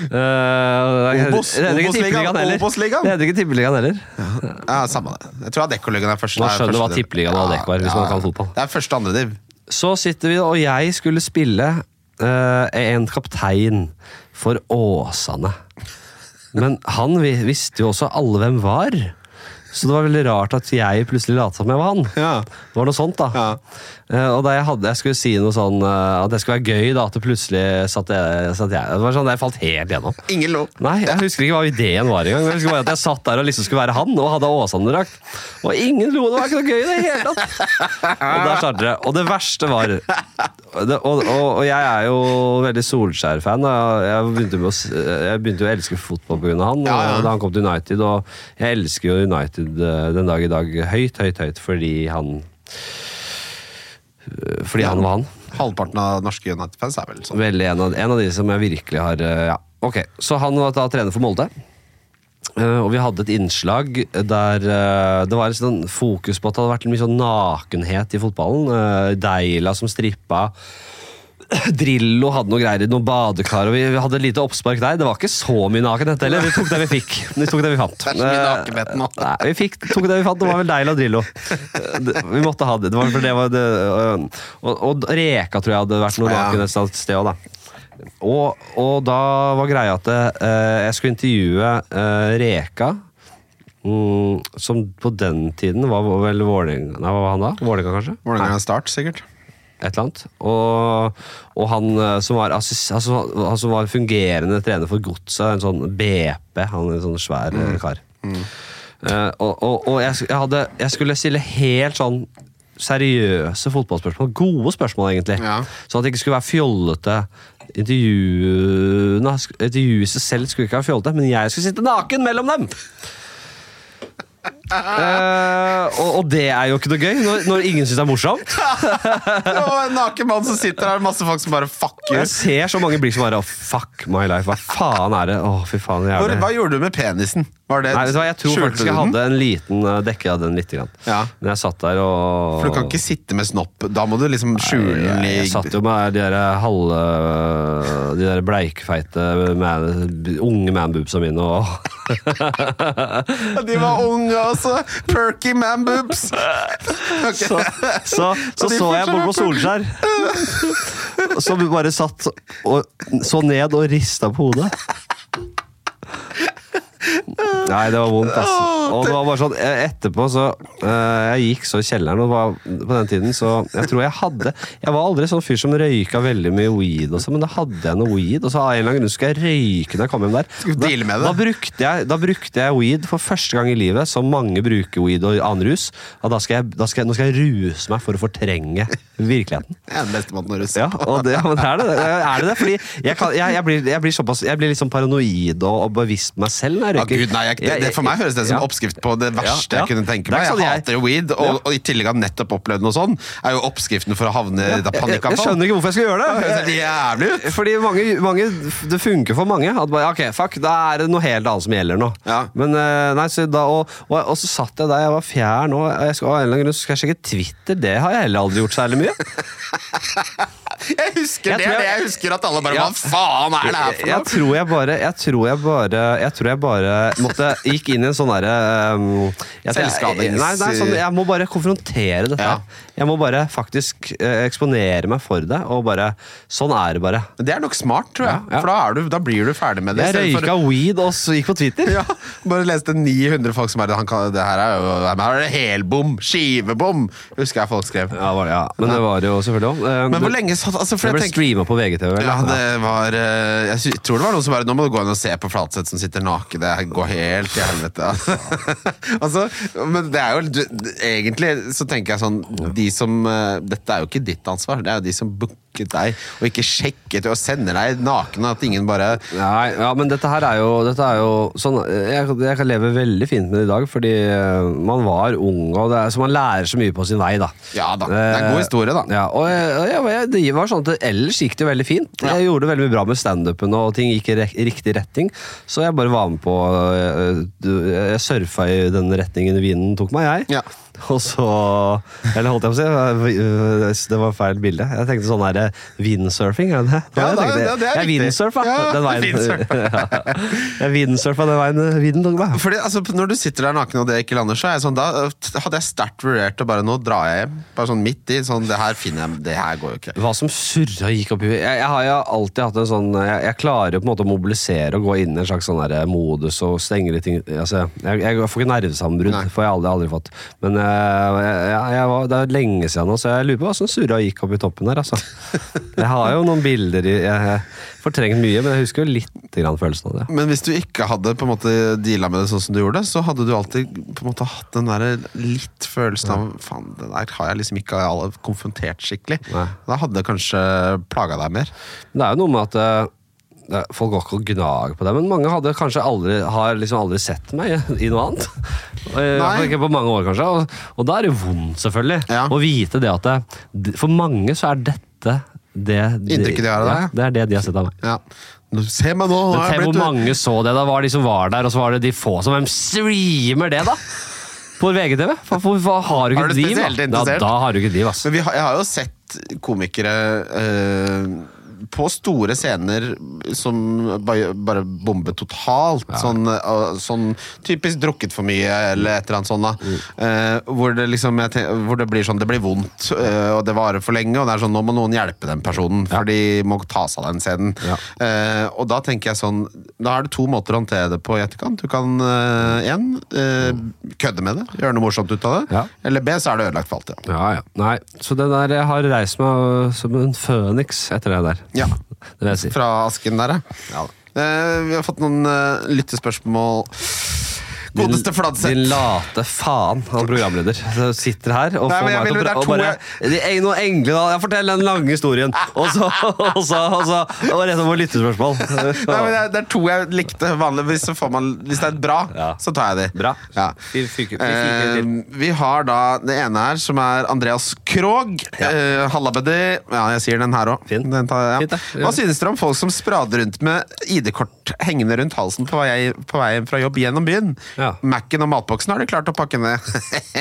Speaker 2: Uh,
Speaker 1: Obos-ligaen.
Speaker 2: Det heter ikke Tippeligaen heller.
Speaker 1: Ja, Samme det. Jeg tror Adeccoligaen er første.
Speaker 2: Man
Speaker 1: er
Speaker 2: skjønner hva. Tippeligaen og Adecco er, hvis man kan fotball.
Speaker 1: Det er første andre div.
Speaker 2: Så sitter vi, og jeg skulle spille uh, en kaptein for Åsane. Men han vi- visste jo også alle hvem var. Så det var veldig rart at jeg plutselig lot som jeg var han.
Speaker 1: Ja.
Speaker 2: Det var noe sånt, da.
Speaker 1: Ja.
Speaker 2: Eh, og da jeg, hadde, jeg skulle si noe sånn eh, At det skulle være gøy, da, at det plutselig satt jeg, satt jeg Det var sånn, jeg falt helt gjennom.
Speaker 1: Ingen lov.
Speaker 2: Nei, jeg husker ikke hva ideen var engang. Jeg husker bare at jeg satt der og liksom skulle være han, og hadde Åsane-drakt. Og ingen lo. Det var ikke noe gøy i det hele tatt. Og der starter det. Og det verste var det, og, og, og jeg er jo veldig Solskjær-fan. Jeg begynte, å, jeg begynte jo å elske fotball pga. han
Speaker 1: Ja, ja.
Speaker 2: da han kom til United. Og jeg elsker jo United eh, den dag i dag høyt, høyt, høyt fordi han Fordi han var han.
Speaker 1: Halvparten av norske United-fans er vel sånn.
Speaker 2: Veldig en av, en av de som jeg virkelig har eh, Ja, ok. Så han var da trener for Molde. Eh, og vi hadde et innslag der eh, det var et sånn fokus på at det hadde vært mye sånn nakenhet i fotballen. Deila som strippa. Drillo hadde noe greier i noen badekar, og vi, hadde et lite oppspark der. Det var ikke så mye nakenhet heller. Vi tok det vi fikk. Vi tok det vi fant.
Speaker 1: Det er så mye
Speaker 2: Eh,
Speaker 1: nakenhet nå.
Speaker 2: Nei, vi fikk, tok det vi fant. Det var vel Deila og Drillo. Vi måtte ha det. det, var, det, var det øh, og, og Reka tror jeg hadde vært noe
Speaker 1: nakenhet
Speaker 2: naken et sted òg, da. Og, og da var greia at eh, jeg skulle intervjue eh, Reka. Mm, som på den tiden var vel Vålerenga Nei, hva var han da? Vålerenga, kanskje?
Speaker 1: Vålerenga Start, sikkert.
Speaker 2: Et eller annet. Og, og han eh, som var, altså, han som var fungerende trener for Godset, en sånn BP, han er en sånn svær mm. kar. Eh, og og, og jeg, jeg, hadde, jeg skulle stille helt sånn seriøse fotballspørsmål. Gode spørsmål, egentlig.
Speaker 1: Ja.
Speaker 2: Sånn at det ikke skulle være fjollete. Intervjuene Intervjuet i seg selv skulle ikke være fjollete, men jeg skulle sitte naken mellom dem! Eh, og, og det er jo ikke noe gøy når, når ingen syns det er morsomt.
Speaker 1: Og en naken mann som sitter her, masse folk som bare fuck you.
Speaker 2: jeg ser så mange blikk som bare oh, Fuck my life. Hva faen er det? Oh, fy faen.
Speaker 1: Hvor, hva gjorde du med penisen? Var det,
Speaker 2: Nei, vet du hva, Jeg tror faktisk jeg hadde en liten uh, dekke av den lite grann.
Speaker 1: Ja.
Speaker 2: Men jeg satt der og
Speaker 1: For du kan ikke sitte med snopp. Da må du liksom skjule den
Speaker 2: jeg, jeg satt jo med de der halve De der bleikfeite man, unge manboobsa mine og
Speaker 1: De var unge også! Perky man boobs! Okay.
Speaker 2: Så så, så, så jeg
Speaker 1: Bobo
Speaker 2: Solskjær, som bare satt og så ned og rista på hodet. Nei, det var vondt, ass. Og det var bare sånn, eh, etterpå så eh, Jeg gikk så i kjelleren, og var, på den tiden så Jeg tror jeg hadde Jeg var aldri sånn fyr som røyka veldig mye weed, også, men da hadde jeg noe weed. Og så av en eller annen grunn skulle jeg røyke når jeg kom hjem der.
Speaker 1: Da, med det?
Speaker 2: Da brukte, jeg, da brukte jeg weed for første gang i livet, som mange bruker weed og annen rus. Og da skal jeg, da skal jeg, nå skal jeg ruse meg for å fortrenge virkeligheten.
Speaker 1: Det er den beste måten å ruse
Speaker 2: Ja, og det, ja, men er det? Er det det? Fordi jeg, kan, jeg, jeg, blir, jeg, blir såpass, jeg blir litt sånn paranoid og, og bevisst meg selv når jeg røyker.
Speaker 1: Gud, nei, jeg, det, det, for meg høres det som oppskrift på det verste jeg kunne tenke meg. Jeg
Speaker 2: sånn
Speaker 1: hater jo weed, og, og i tillegg har nettopp opplevd noe sånn, er jo oppskriften for å havne i
Speaker 2: panikkanfall. jeg, skjønner ikke hvorfor jeg skal gjøre
Speaker 1: Det
Speaker 2: det.
Speaker 1: jævlig ut!
Speaker 2: Fordi mange, mange, Det funker for mange. At bare, ok, fuck, Da er det noe helt annet som gjelder nå. Men, eh, nei, så da, og, og, og så satt jeg der, jeg var fjern, og jeg skal, av en eller annen grunn så skal jeg sjekke Twitter. Det har jeg heller aldri gjort særlig mye.
Speaker 1: Jeg husker
Speaker 2: Jeg
Speaker 1: det,
Speaker 2: jeg-
Speaker 1: jeg husker at alle bare
Speaker 2: Ja.
Speaker 1: Hva faen er det her for
Speaker 2: Jeg
Speaker 1: noe?
Speaker 2: tror jeg bare Jeg tror jeg bare Jeg tror jeg bare måtte Gikk inn i en sånn derre um, jeg-
Speaker 1: Selvskadings-
Speaker 2: Nei, nei sånn, jeg må bare konfrontere dette.
Speaker 1: Ja.
Speaker 2: Jeg må bare faktisk eh, eksponere meg for det, og bare Sånn er det bare.
Speaker 1: Det er nok smart, tror jeg.
Speaker 2: Ja, ja.
Speaker 1: For da, er du, da blir du ferdig med det.
Speaker 2: Jeg
Speaker 1: røyka
Speaker 2: røyka weed og så gikk på Twitter.
Speaker 1: Ja, bare leste 900 folk som bare han kan, Det her er jo her er det helbom! Skivebom! Husker jeg folk skrev.
Speaker 2: Ja, var ja. Men det var jo selvfølgelig òg.
Speaker 1: Men hvor lenge satt altså,
Speaker 2: Det ble
Speaker 1: tenker
Speaker 2: streama på VGTV, vel?
Speaker 1: ja, det var eh, Jeg tror det var noen som bare Nå må du gå inn og se på Flatseth som sitter naken. Det går helt til helvete. altså, men det er jo Egentlig så tenker jeg sånn De som eh, Dette er jo ikke ditt ansvar. Det er jo de som booket deg, og ikke sjekket og sender deg naken. At ingen bare
Speaker 2: Nei, ja, men dette her er jo, dette er jo sånn, jeg, jeg kan leve veldig fint med det i dag, fordi eh, man var ung, og det er, så man lærer så mye på sin vei, da.
Speaker 1: Ja da, det er en god historie, da.
Speaker 2: Ja, og jeg, jeg, det var sånn at Ellers gikk det jo veldig fint. Jeg gjorde det veldig mye bra med standupen, og ting gikk i riktig retning. Så jeg bare var med på eh, Jeg surfa i den retningen vinden tok meg, jeg.
Speaker 1: Ja.
Speaker 2: Og så Eller holdt jeg på å si, det var feil bilde. Jeg tenkte sånn her windsurfing, er det det?
Speaker 1: Ja,
Speaker 2: Jeg tenkte-
Speaker 1: ja, det er
Speaker 2: Jeg windsurfa
Speaker 1: Ja,
Speaker 2: den veien.
Speaker 1: windsurfa.
Speaker 2: Ja. Jeg windsurfa den veien vinden tok meg.
Speaker 1: Fordi altså, Når du sitter der naken og det ikke lander, så er jeg sånn, da øh, hadde jeg sterkt vurdert å bare nå drar jeg hjem. Bare sånn midt i. sånn, Det her finner jeg, det her går jo ikke.
Speaker 2: Hva som surra gikk opp i jeg, jeg har jo alltid hatt en sånn jeg, jeg klarer på en måte å mobilisere og gå inn i en slags sånn modus og stenge litt ting altså, jeg, jeg får ikke nervesammenbrudd, får jeg aldri, aldri fått. Men jeg, jeg, jeg var, det er lenge siden nå, så jeg lurer på hva som surra gikk opp i toppen der. Altså. Jeg har jo noen bilder i Jeg har fortrengt mye, men jeg husker jo litt grann følelsen av det.
Speaker 1: Men hvis du ikke hadde på en måte deala med det sånn som du gjorde, så hadde du alltid på en måte hatt den der litt følelsen av Faen, det der har jeg liksom ikke konfrontert skikkelig.
Speaker 2: Nei.
Speaker 1: Da hadde det kanskje plaga deg mer.
Speaker 2: Det er jo noe med at eh, Folk går ikke og gnager på det, men mange hadde kanskje aldri, har liksom aldri sett meg i, noe annet. Eh, Ikke på mange år, kanskje. Og, og da er det vondt, selvfølgelig.
Speaker 1: Ja.
Speaker 2: Å vite det at det, For mange så er dette det
Speaker 1: Inntrykket de har av deg,
Speaker 2: Ja, det er det de har sett av meg.
Speaker 1: Ja. Nå- Se meg nå! nå
Speaker 2: Men
Speaker 1: har jeg
Speaker 2: tenk hvor
Speaker 1: blitt-
Speaker 2: mange så det. Da var de som var der, og så var det de få som Hvem streamer det, da? På VGTV? For, for, for, har du ikke
Speaker 1: du spesielt
Speaker 2: da?
Speaker 1: interessert?
Speaker 2: Da, har du ikke liv, ass.
Speaker 1: Men vi har, jeg har jo sett komikere eh, på store scener som bare, bomber totalt. Sånn, eh, sånn typisk drukket for mye, eller et eller annet sånt.
Speaker 2: Mm.
Speaker 1: Eh, hvor, det liksom, tenker, hvor det blir sånn Det blir vondt, eh, og det varer for lenge. Og det er sånn, nå må noen hjelpe den personen, for de må ta seg av den scenen.
Speaker 2: Ja.
Speaker 1: Eh, og da tenker jeg sånn Da er det to måter å håndtere det på i etterkant. Du kan én kødde med det, gjøre noe morsomt ut av det.
Speaker 2: Ja.
Speaker 1: Eller B, så er det ødelagt for alltid.
Speaker 2: Ja, ja. Nei, så det der jeg har reist meg som en føniks etter det der.
Speaker 1: Ja.
Speaker 2: Si.
Speaker 1: Fra asken der, ja. Eh, vi har fått noen uh, lyttespørsmål. Godeste Fladseth.
Speaker 2: Din late faen, av programleder. Så Sitter her og
Speaker 1: Nei,
Speaker 2: får meg til å
Speaker 1: det
Speaker 2: og bare de, noe engle, da. Jeg forteller den lange historien, og så Og så, og så og rett over lyttespørsmål.
Speaker 1: Nei, men det, er, det er to jeg likte. Vanligvis så får man Hvis det er bra,
Speaker 2: Ja.
Speaker 1: så tar jeg de.
Speaker 2: Bra.
Speaker 1: Ja.
Speaker 2: Fy- fy- fy- fy-
Speaker 1: Eh, vi har da det ene her, som er Andreas Krogh.
Speaker 2: Ja.
Speaker 1: Eh, Hallabedi. Ja, jeg sier den her òg. Ja. Hva synes dere om folk som sprader rundt med ID-kort hengende rundt halsen på vei, på vei fra jobb gjennom byen?
Speaker 2: Ja.
Speaker 1: Mac-en og matboksen har du klart å pakke ned.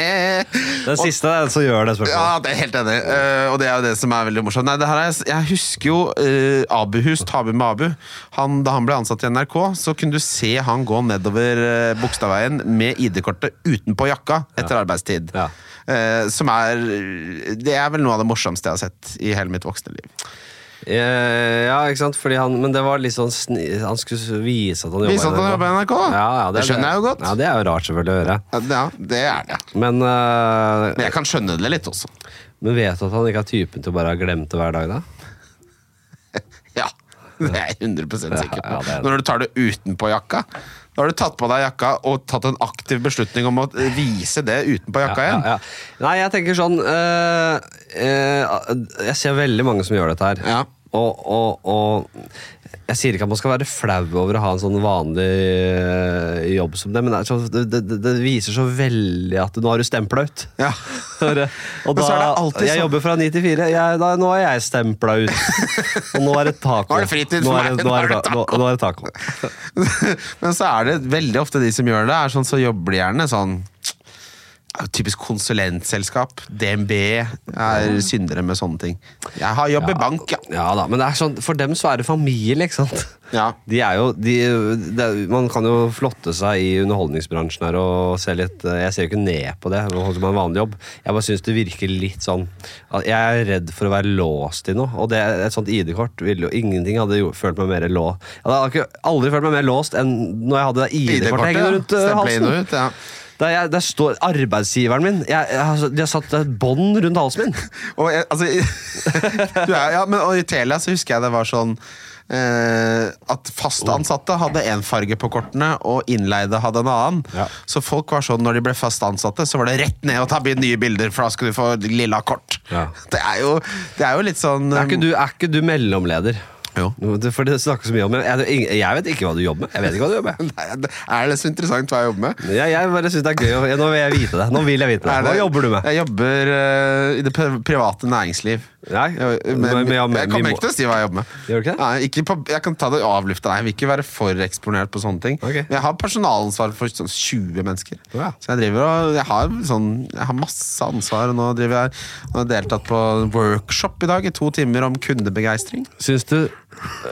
Speaker 2: Den siste er som gjør det spørsmålet.
Speaker 1: Ja, det er helt enig. Uh, og det er jo det som er veldig morsomt. Nei, det her er, jeg husker jo uh, Abuhus, Tabu med Abu. Han, da han ble ansatt i NRK, så kunne du se han gå nedover uh, Bogstadveien med ID-kortet utenpå jakka etter arbeidstid.
Speaker 2: Ja.
Speaker 1: Uh, som er Det er vel noe av det morsomste jeg har sett i hele mitt voksne liv.
Speaker 2: Eh, Ja, ikke sant? Fordi han, men det var litt sånn sni, Han skulle vise at han jobba
Speaker 1: Vise at han jobber i NRK, da.
Speaker 2: Ja, ja,
Speaker 1: Det skjønner jeg jo godt.
Speaker 2: Ja, Det er jo rart selvfølgelig å høre.
Speaker 1: Ja, det er det.
Speaker 2: Men, eh,
Speaker 1: Men jeg kan skjønne det litt også.
Speaker 2: men vet du at han ikke har typen til å bare ha glemt det hver dag, da?
Speaker 1: Ja, det er jeg 100 sikker på.
Speaker 2: Ja, ja, det er det.
Speaker 1: Når du tar det utenpå jakka, da har du tatt på deg jakka og tatt en aktiv beslutning om å vise det utenpå jakka igjen.
Speaker 2: Ja, ja. Nei, jeg tenker sånn øh, øh, Jeg ser veldig mange som gjør dette her.
Speaker 1: Ja.
Speaker 2: Og, og, og jeg sier ikke at man skal være flau over å ha en sånn vanlig eh, jobb som det, men det, så, det, det, viser så veldig at nå har du stempla ut.
Speaker 1: Ja.
Speaker 2: og da,
Speaker 1: så er det alltid
Speaker 2: jeg
Speaker 1: sånn-
Speaker 2: jobber fra ni til fire. Nå er jeg stempla ut. Og nå er det taco.
Speaker 1: Nå er det fritid for
Speaker 2: Nå er
Speaker 1: meg.
Speaker 2: Nå er det,
Speaker 1: Nå er det
Speaker 2: nå,
Speaker 1: taco.
Speaker 2: nå er det taco.
Speaker 1: Men så er det veldig ofte de som gjør det, er sånn så jobber de gjerne sånn Typisk konsulentselskap. DNB er syndere med sånne ting. Jeg har jobb i bank, ja.
Speaker 2: Ja da, men det er sånn, for dem så er det familie, ikke sant?
Speaker 1: Ja.
Speaker 2: De er jo, de, er- Man kan jo flotte seg i underholdningsbransjen her og se litt Jeg ser jo ikke ned på det, å man som en vanlig jobb. Jeg bare syns det virker litt sånn Jeg er redd for å være låst i noe. Og det, et sånt ID-kort ville jo Ingenting hadde jo følt meg mer lå... Jeg hadde aldri følt meg mer låst enn når jeg hadde ID-kortet hengende rundt eh, halsen.
Speaker 1: ut, ja.
Speaker 2: Der, der står arbeidsgiveren min jeg, jeg, De har satt et bånd rundt halsen min.
Speaker 1: Og, jeg, altså, du er, ja, men, og i Telia så husker jeg det var sånn eh, at fast ansatte hadde én farge på kortene, og innleide hadde en annen.
Speaker 2: Ja.
Speaker 1: Så folk var sånn, når de ble fast ansatte, så var det rett ned og ta nye bilder, for da skal du få lilla kort.
Speaker 2: Ja.
Speaker 1: Det, er jo, det er jo litt sånn
Speaker 2: Er ikke du, er ikke du mellomleder?
Speaker 1: Jo.
Speaker 2: For det snakkes så mye om jeg, jeg vet ikke hva du jobber med. Jeg vet ikke hva du jobber med.
Speaker 1: Nei, Er det så interessant hva jeg jobber med?
Speaker 2: Jeg, jeg bare synes det er gøy. Nå vil jeg vite det. Nå vil jeg vite det. Hva jobber du med?
Speaker 1: Jeg jobber uh, i det private næringsliv.
Speaker 2: Nei,
Speaker 1: Jeg, men,
Speaker 2: men- men- ja, men
Speaker 1: jeg kommer ikke til å si hva jeg jobber med.
Speaker 2: Gjør du ikke?
Speaker 1: Nei, ikke på, jeg kan ta det avlufta. Jeg vil ikke være for eksponert på sånne ting. Okay. Jeg har personalansvar for sånn 20 mennesker.
Speaker 2: Ja.
Speaker 1: Så jeg driver og jeg har, sånn, jeg har masse ansvar. Og nå driver jeg og har deltatt på workshop i dag i to timer om kundebegeistring.
Speaker 2: Syns du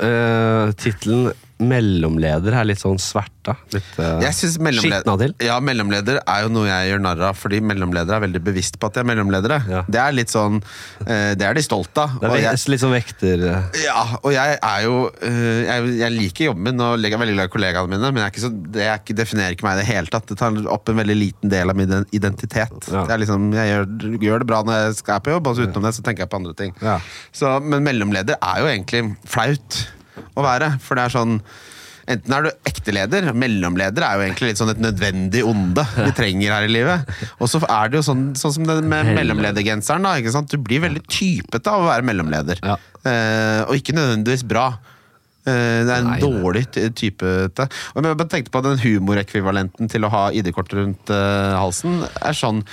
Speaker 2: uh, tittelen 'mellomleder' er litt sånn sverta? Litt uh,
Speaker 1: mellomleder,
Speaker 2: skitna til?
Speaker 1: ja, mellomleder er jo noe jeg gjør narr av, fordi mellomledere er veldig bevisst på at de er mellomledere.
Speaker 2: Ja.
Speaker 1: Det er litt sånn uh, Det er de stolt av.
Speaker 2: Det er
Speaker 1: jeg-
Speaker 2: litt sånn vekter... eh,
Speaker 1: Ja, og jeg er jo uh, jeg, jeg liker jobben min og er veldig glad i kollegaene mine, men jeg så, det er ikke, definerer ikke meg i det hele tatt. Det tar opp en veldig liten del av min identitet.
Speaker 2: Ja.
Speaker 1: Det liksom, jeg gjør, gjør det bra når jeg skal på jobb, og så utenom det så tenker jeg på andre ting.
Speaker 2: Ja.
Speaker 1: Så, men mellomleder er jo egentlig flaut å være, for det er sånn Enten er du ekte leder, mellomleder er jo egentlig litt sånn et nødvendig onde vi trenger her i livet. Og så er det jo sånn, sånn som det med mellomledergenseren. da, ikke sant? Du blir veldig typete av å være mellomleder.
Speaker 2: Ja.
Speaker 1: Eh, og ikke nødvendigvis bra. Eh, det er en
Speaker 2: Nei,
Speaker 1: dårlig type typete. Og jeg bare tenkte på den humorekvivalenten til å ha ID-kort rundt eh, halsen. er sånn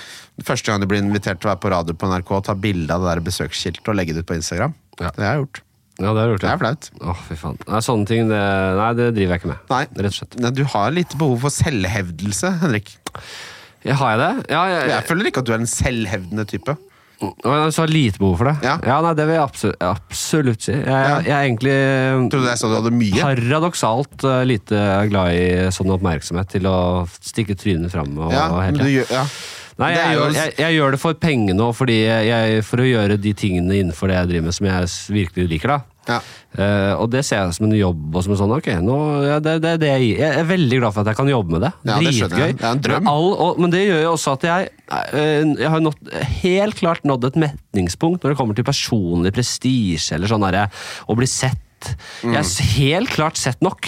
Speaker 1: Første gang du blir invitert til å være på radio på NRK, ta bilde av det der besøksskiltet og legge det ut på Instagram.
Speaker 2: Ja.
Speaker 1: Det har jeg gjort.
Speaker 2: Ja, det har du gjort.
Speaker 1: Det er flaut.
Speaker 2: Åh, fy faen. Nei, sånne ting, det, nei, det driver jeg ikke med.
Speaker 1: Nei.
Speaker 2: Rett og slett.
Speaker 1: Nei, Du har litt behov for selvhevdelse, Henrik.
Speaker 2: Ja, har jeg det? Ja, jeg,
Speaker 1: Jeg føler ikke at du er en selvhevdende type.
Speaker 2: Å, jeg så har lite behov for det?
Speaker 1: Ja.
Speaker 2: nei, det vil jeg absolutt, absolutt si. Jeg, jeg er egentlig
Speaker 1: Trodde jeg sa du hadde mye.
Speaker 2: paradoksalt eh, lite glad i sånn oppmerksomhet til å stikke trynet fram. Og,
Speaker 1: Ja,
Speaker 2: og
Speaker 1: men du
Speaker 2: tiden.
Speaker 1: gjør, ja.
Speaker 2: Nei, jeg, gjør, jeg, jeg gjør det for pengene og fordi jeg, for å gjøre de tingene innenfor det jeg driver med som jeg virkelig liker. da
Speaker 1: Ja.
Speaker 2: Uh, og det ser jeg som en jobb. og som en sånn, ok, nå, ja, det, det, det jeg, jeg er veldig glad for at jeg kan jobbe med det.
Speaker 1: Ja.
Speaker 2: Dritgøy.
Speaker 1: Det er en drøm.
Speaker 2: Men, all, og, men det gjør jo også at jeg, uh, jeg har nått, helt klart nådd et metningspunkt når det kommer til personlig prestisje eller sånn derre å bli sett. Jeg
Speaker 1: Mm.
Speaker 2: har helt klart sett nok.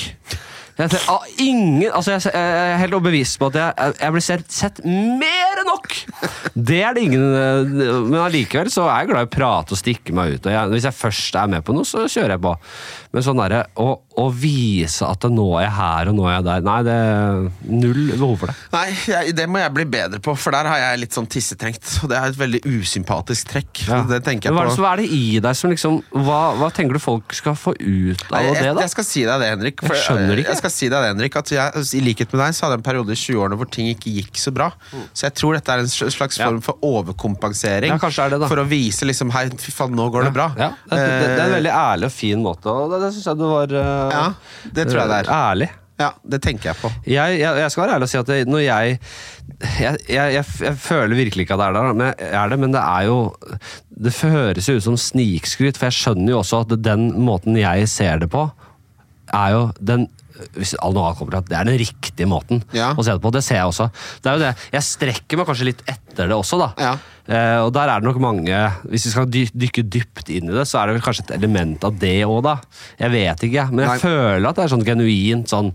Speaker 2: Jeg, ser- ah, ingen, altså jeg, jeg er helt overbevist på at jeg, jeg blir sett, sett mer enn nok! Det er det ingen eh, Men allikevel så er jeg glad i å prate og stikke meg ut. Og hvis jeg først er med på noe, så kjører jeg på. Men sånn derre å, å vise at nå er jeg her og nå er jeg der Nei, det er null behov for det.
Speaker 1: Nei, jeg, det må jeg bli bedre på, for der har jeg litt sånn tissetrengt. Og det er et veldig usympatisk trekk.
Speaker 2: Ja.
Speaker 1: Det tenker
Speaker 2: Men hva
Speaker 1: jeg
Speaker 2: er, det, hva er det i deg som liksom hva, hva tenker du folk skal få ut av
Speaker 1: Nei, jeg,
Speaker 2: det, da?
Speaker 1: jeg skal si deg det, Henrik.
Speaker 2: Jeg skjønner ikke.
Speaker 1: Jeg skal si deg det, Henrik At jeg, I likhet med deg så hadde jeg en periode i 20-årene hvor ting ikke gikk så bra. Så jeg tror dette er en slags
Speaker 2: Ja.
Speaker 1: form for overkompensering.
Speaker 2: Ja, er det da.
Speaker 1: For å vise liksom Hei, fy faen, nå går det bra.
Speaker 2: Ja, det, det, det er en
Speaker 1: Eh,
Speaker 2: veldig ærlig og fin måte, og det, det syns jeg du var uh,
Speaker 1: Ja, det tror jeg det er.
Speaker 2: Ærlig.
Speaker 1: Ja, det tenker jeg på.
Speaker 2: Jeg, jeg, jeg skal være ærlig og si at det, når jeg jeg, jeg, føler virkelig ikke at det er der, men, er det, men det er jo Det høres jo ut som snikskryt, for jeg skjønner jo også at den måten jeg ser det på, er jo den hvis alle nå kommer til at Det er den riktige måten
Speaker 1: Ja.
Speaker 2: å se det på. Det ser jeg også. Det er jo det. Jeg strekker meg kanskje litt etter det også, da.
Speaker 1: Ja.
Speaker 2: Eh, og der er det nok mange Hvis vi skal dy dykke dypt inn i det, så er det vel kanskje et element av det òg, da. Jeg vet ikke, men jeg
Speaker 1: Nei.
Speaker 2: føler at det er sånn genuint sånn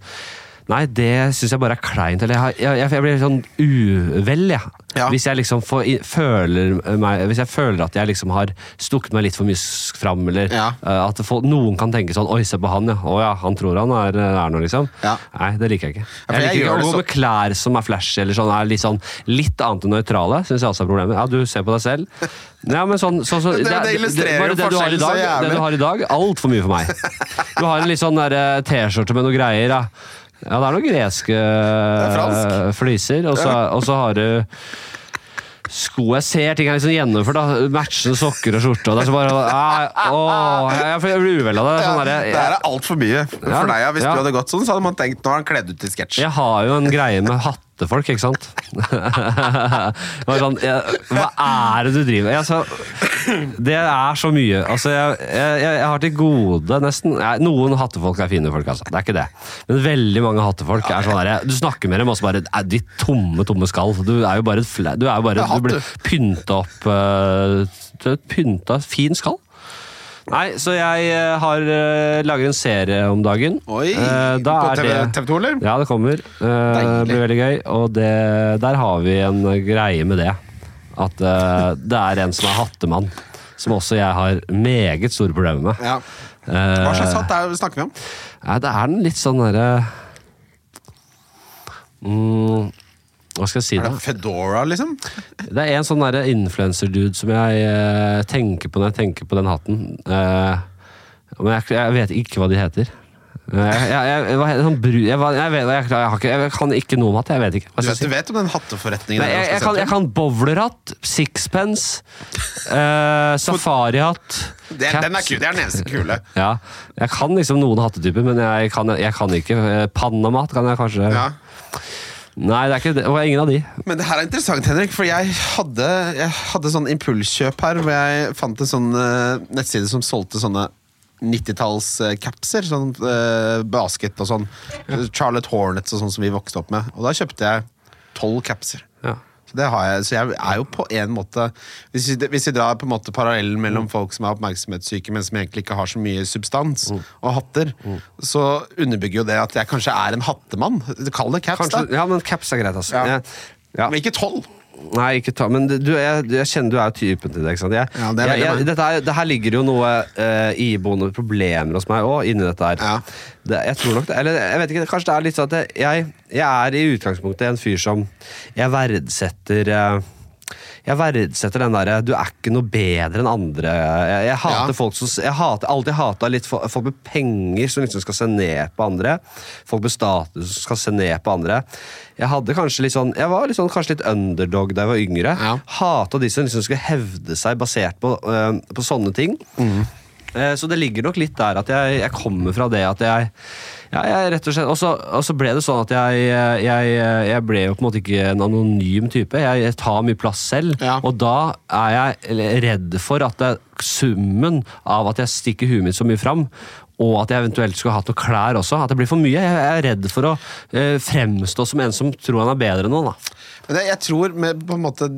Speaker 2: Nei, det syns jeg bare er kleint. Eller jeg, jeg, jeg, jeg blir sånn uvel, jeg.
Speaker 1: Ja.
Speaker 2: Hvis jeg liksom får, føler meg Hvis jeg føler at jeg liksom har stukket meg litt for mye fram, eller
Speaker 1: Ja.
Speaker 2: uh, at folk, noen kan tenke sånn Oi, se på han, ja. Å ja, han tror han er, er noe, liksom.
Speaker 1: Ja.
Speaker 2: Nei, det liker jeg ikke. Jeg liker ikke å gå
Speaker 1: så-
Speaker 2: med klær som er flashy, eller sånn, er litt sånn litt annet enn nøytrale. Syns jeg også er problemet. Ja, du ser på deg selv. Ja, men sånn, så, så,
Speaker 1: Det- det illustrerer
Speaker 2: det,
Speaker 1: jo
Speaker 2: det du
Speaker 1: forskjellen så jævlig.
Speaker 2: Det du har i dag, altfor mye for meg. Du har en litt sånn eh, T-skjorte med noe greier. Ja. Ja, det er noen greske
Speaker 1: fransk.
Speaker 2: eh, fliser, og så, har du Sko jeg ser ting er liksom gjennomført. da Matchende sokker og skjorte. Og det er så bare ah, åh, jeg, jeg blir uvel av det. Sånn
Speaker 1: det
Speaker 2: der,
Speaker 1: her er altfor mye for deg. Hvis
Speaker 2: ja.
Speaker 1: du hadde gått sånn, så hadde man tenkt nå er han kledd ut til sketsj.
Speaker 2: Jeg har jo en greie med hatter hattefolk, ikke sant? Sånn, jeg, hva er det du driver med? Altså, det er så mye. Altså, jeg, jeg, jeg har til gode nesten Noen hattefolk er fine folk, altså. Det er ikke det. Men veldig mange hattefolk er sånn der, Du snakker med dem og så bare er Ditt tomme, tomme skall. Du er jo bare et fla- Du er jo bare Du blir pynta opp uh, Du er et pynta, fin skall. Nei, så jeg eh, har uh, lager en serie om dagen.
Speaker 1: Oi,
Speaker 2: Eh, da
Speaker 1: på
Speaker 2: er
Speaker 1: TV,
Speaker 2: det-
Speaker 1: TV 2, eller?
Speaker 2: ja, det kommer. Eh, det blir veldig gøy. Og det, der har vi en greie med det. At eh, det er en som er hattemann. Som også jeg har meget store problemer med.
Speaker 1: Ja.
Speaker 2: Eh,
Speaker 1: Hva slags hatt er det snakker vi om?
Speaker 2: Nei, det er den litt sånn derre mm, Hva skal jeg si,
Speaker 1: Er
Speaker 2: da?
Speaker 1: det Fedora, liksom?
Speaker 2: Det er en sånn derre influencer-dude som jeg eh, tenker på når jeg tenker på den hatten. Eh, men jeg, jeg vet ikke hva de heter. Eh, jeg, jeg, jeg, hva heter sånn bru... Jeg, var- jeg, vet, jeg, jeg, har ikke, jeg kan ikke noe om hatt. Jeg vet ikke. Hva
Speaker 1: Du
Speaker 2: skal jeg
Speaker 1: vet,
Speaker 2: si?
Speaker 1: du vet om den hatteforretningen?
Speaker 2: Nei,
Speaker 1: der
Speaker 2: jeg, jeg, kan, jeg kan bowlerhatt, sixpence, uh, safarihatt
Speaker 1: Det, den er kul, det er den eneste kule.
Speaker 2: Ja, jeg kan liksom noen hattetyper, men jeg kan, jeg kan ikke. eh, Panamahatt kan jeg kanskje.
Speaker 1: Ja.
Speaker 2: Nei, det er ikke det. var ingen av de.
Speaker 1: Men det her er interessant, Henrik, for jeg hadde, jeg hadde sånn impulskjøp her, hvor jeg fant en sånn uh, nettside som solgte sånne 90-talls-capser. Sånn uh, basket og sånn. Charlotte Hornets og sånn som vi vokste opp med. Og da kjøpte jeg tolv capser.
Speaker 2: Ja.
Speaker 1: Det har jeg, så jeg er jo på en måte Hvis vi, hvis vi drar på en måte parallellen mellom folk som er oppmerksomhetssyke, men som egentlig ikke har så mye substans, og hatter, så underbygger jo det at jeg kanskje er en hattemann. Kall det caps,
Speaker 2: Kanskje,
Speaker 1: da.
Speaker 2: ja, men caps er greit, altså.
Speaker 1: Ja.
Speaker 2: Ja.
Speaker 1: Men ikke tolv.
Speaker 2: Nei, ikke ta Men du, jeg, jeg kjenner du er typen til det. ikke sant? Jeg,
Speaker 1: Ja, det er
Speaker 2: jeg, jeg, dette er, det her ligger jo noe uh, iboende problemer hos meg òg, inni dette her.
Speaker 1: Ja.
Speaker 2: Det, jeg tror nok det, eller jeg vet ikke, Kanskje det er litt sånn at jeg, jeg er i utgangspunktet en fyr som Jeg verdsetter eh, jeg verdsetter den derre Du er ikke noe bedre enn andre. Jeg, jeg hater
Speaker 1: Ja.
Speaker 2: folk som Jeg hater, alltid hata litt folk med penger som liksom skal se ned på andre. Folk med status som skal se ned på andre. Jeg hadde kanskje litt sånn Jeg var litt sånn, kanskje litt underdog da jeg var yngre.
Speaker 1: Ja.
Speaker 2: Hata de som liksom skulle hevde seg basert på, øh, på sånne ting. Eh, Så det ligger nok litt der at jeg, jeg kommer fra det at jeg ja, jeg rett og slett, og så, og så ble det sånn at jeg, jeg, jeg ble jo på en måte ikke en anonym type. Jeg, tar mye plass selv,
Speaker 1: Ja.
Speaker 2: og da er jeg redd for at det, summen av at jeg stikker huet mitt så mye fram, og at jeg eventuelt skulle hatt noen klær også, at det blir for mye. Jeg er redd for å eh, fremstå som en som tror han er bedre enn noen. da.
Speaker 1: Men jeg tror med på en måte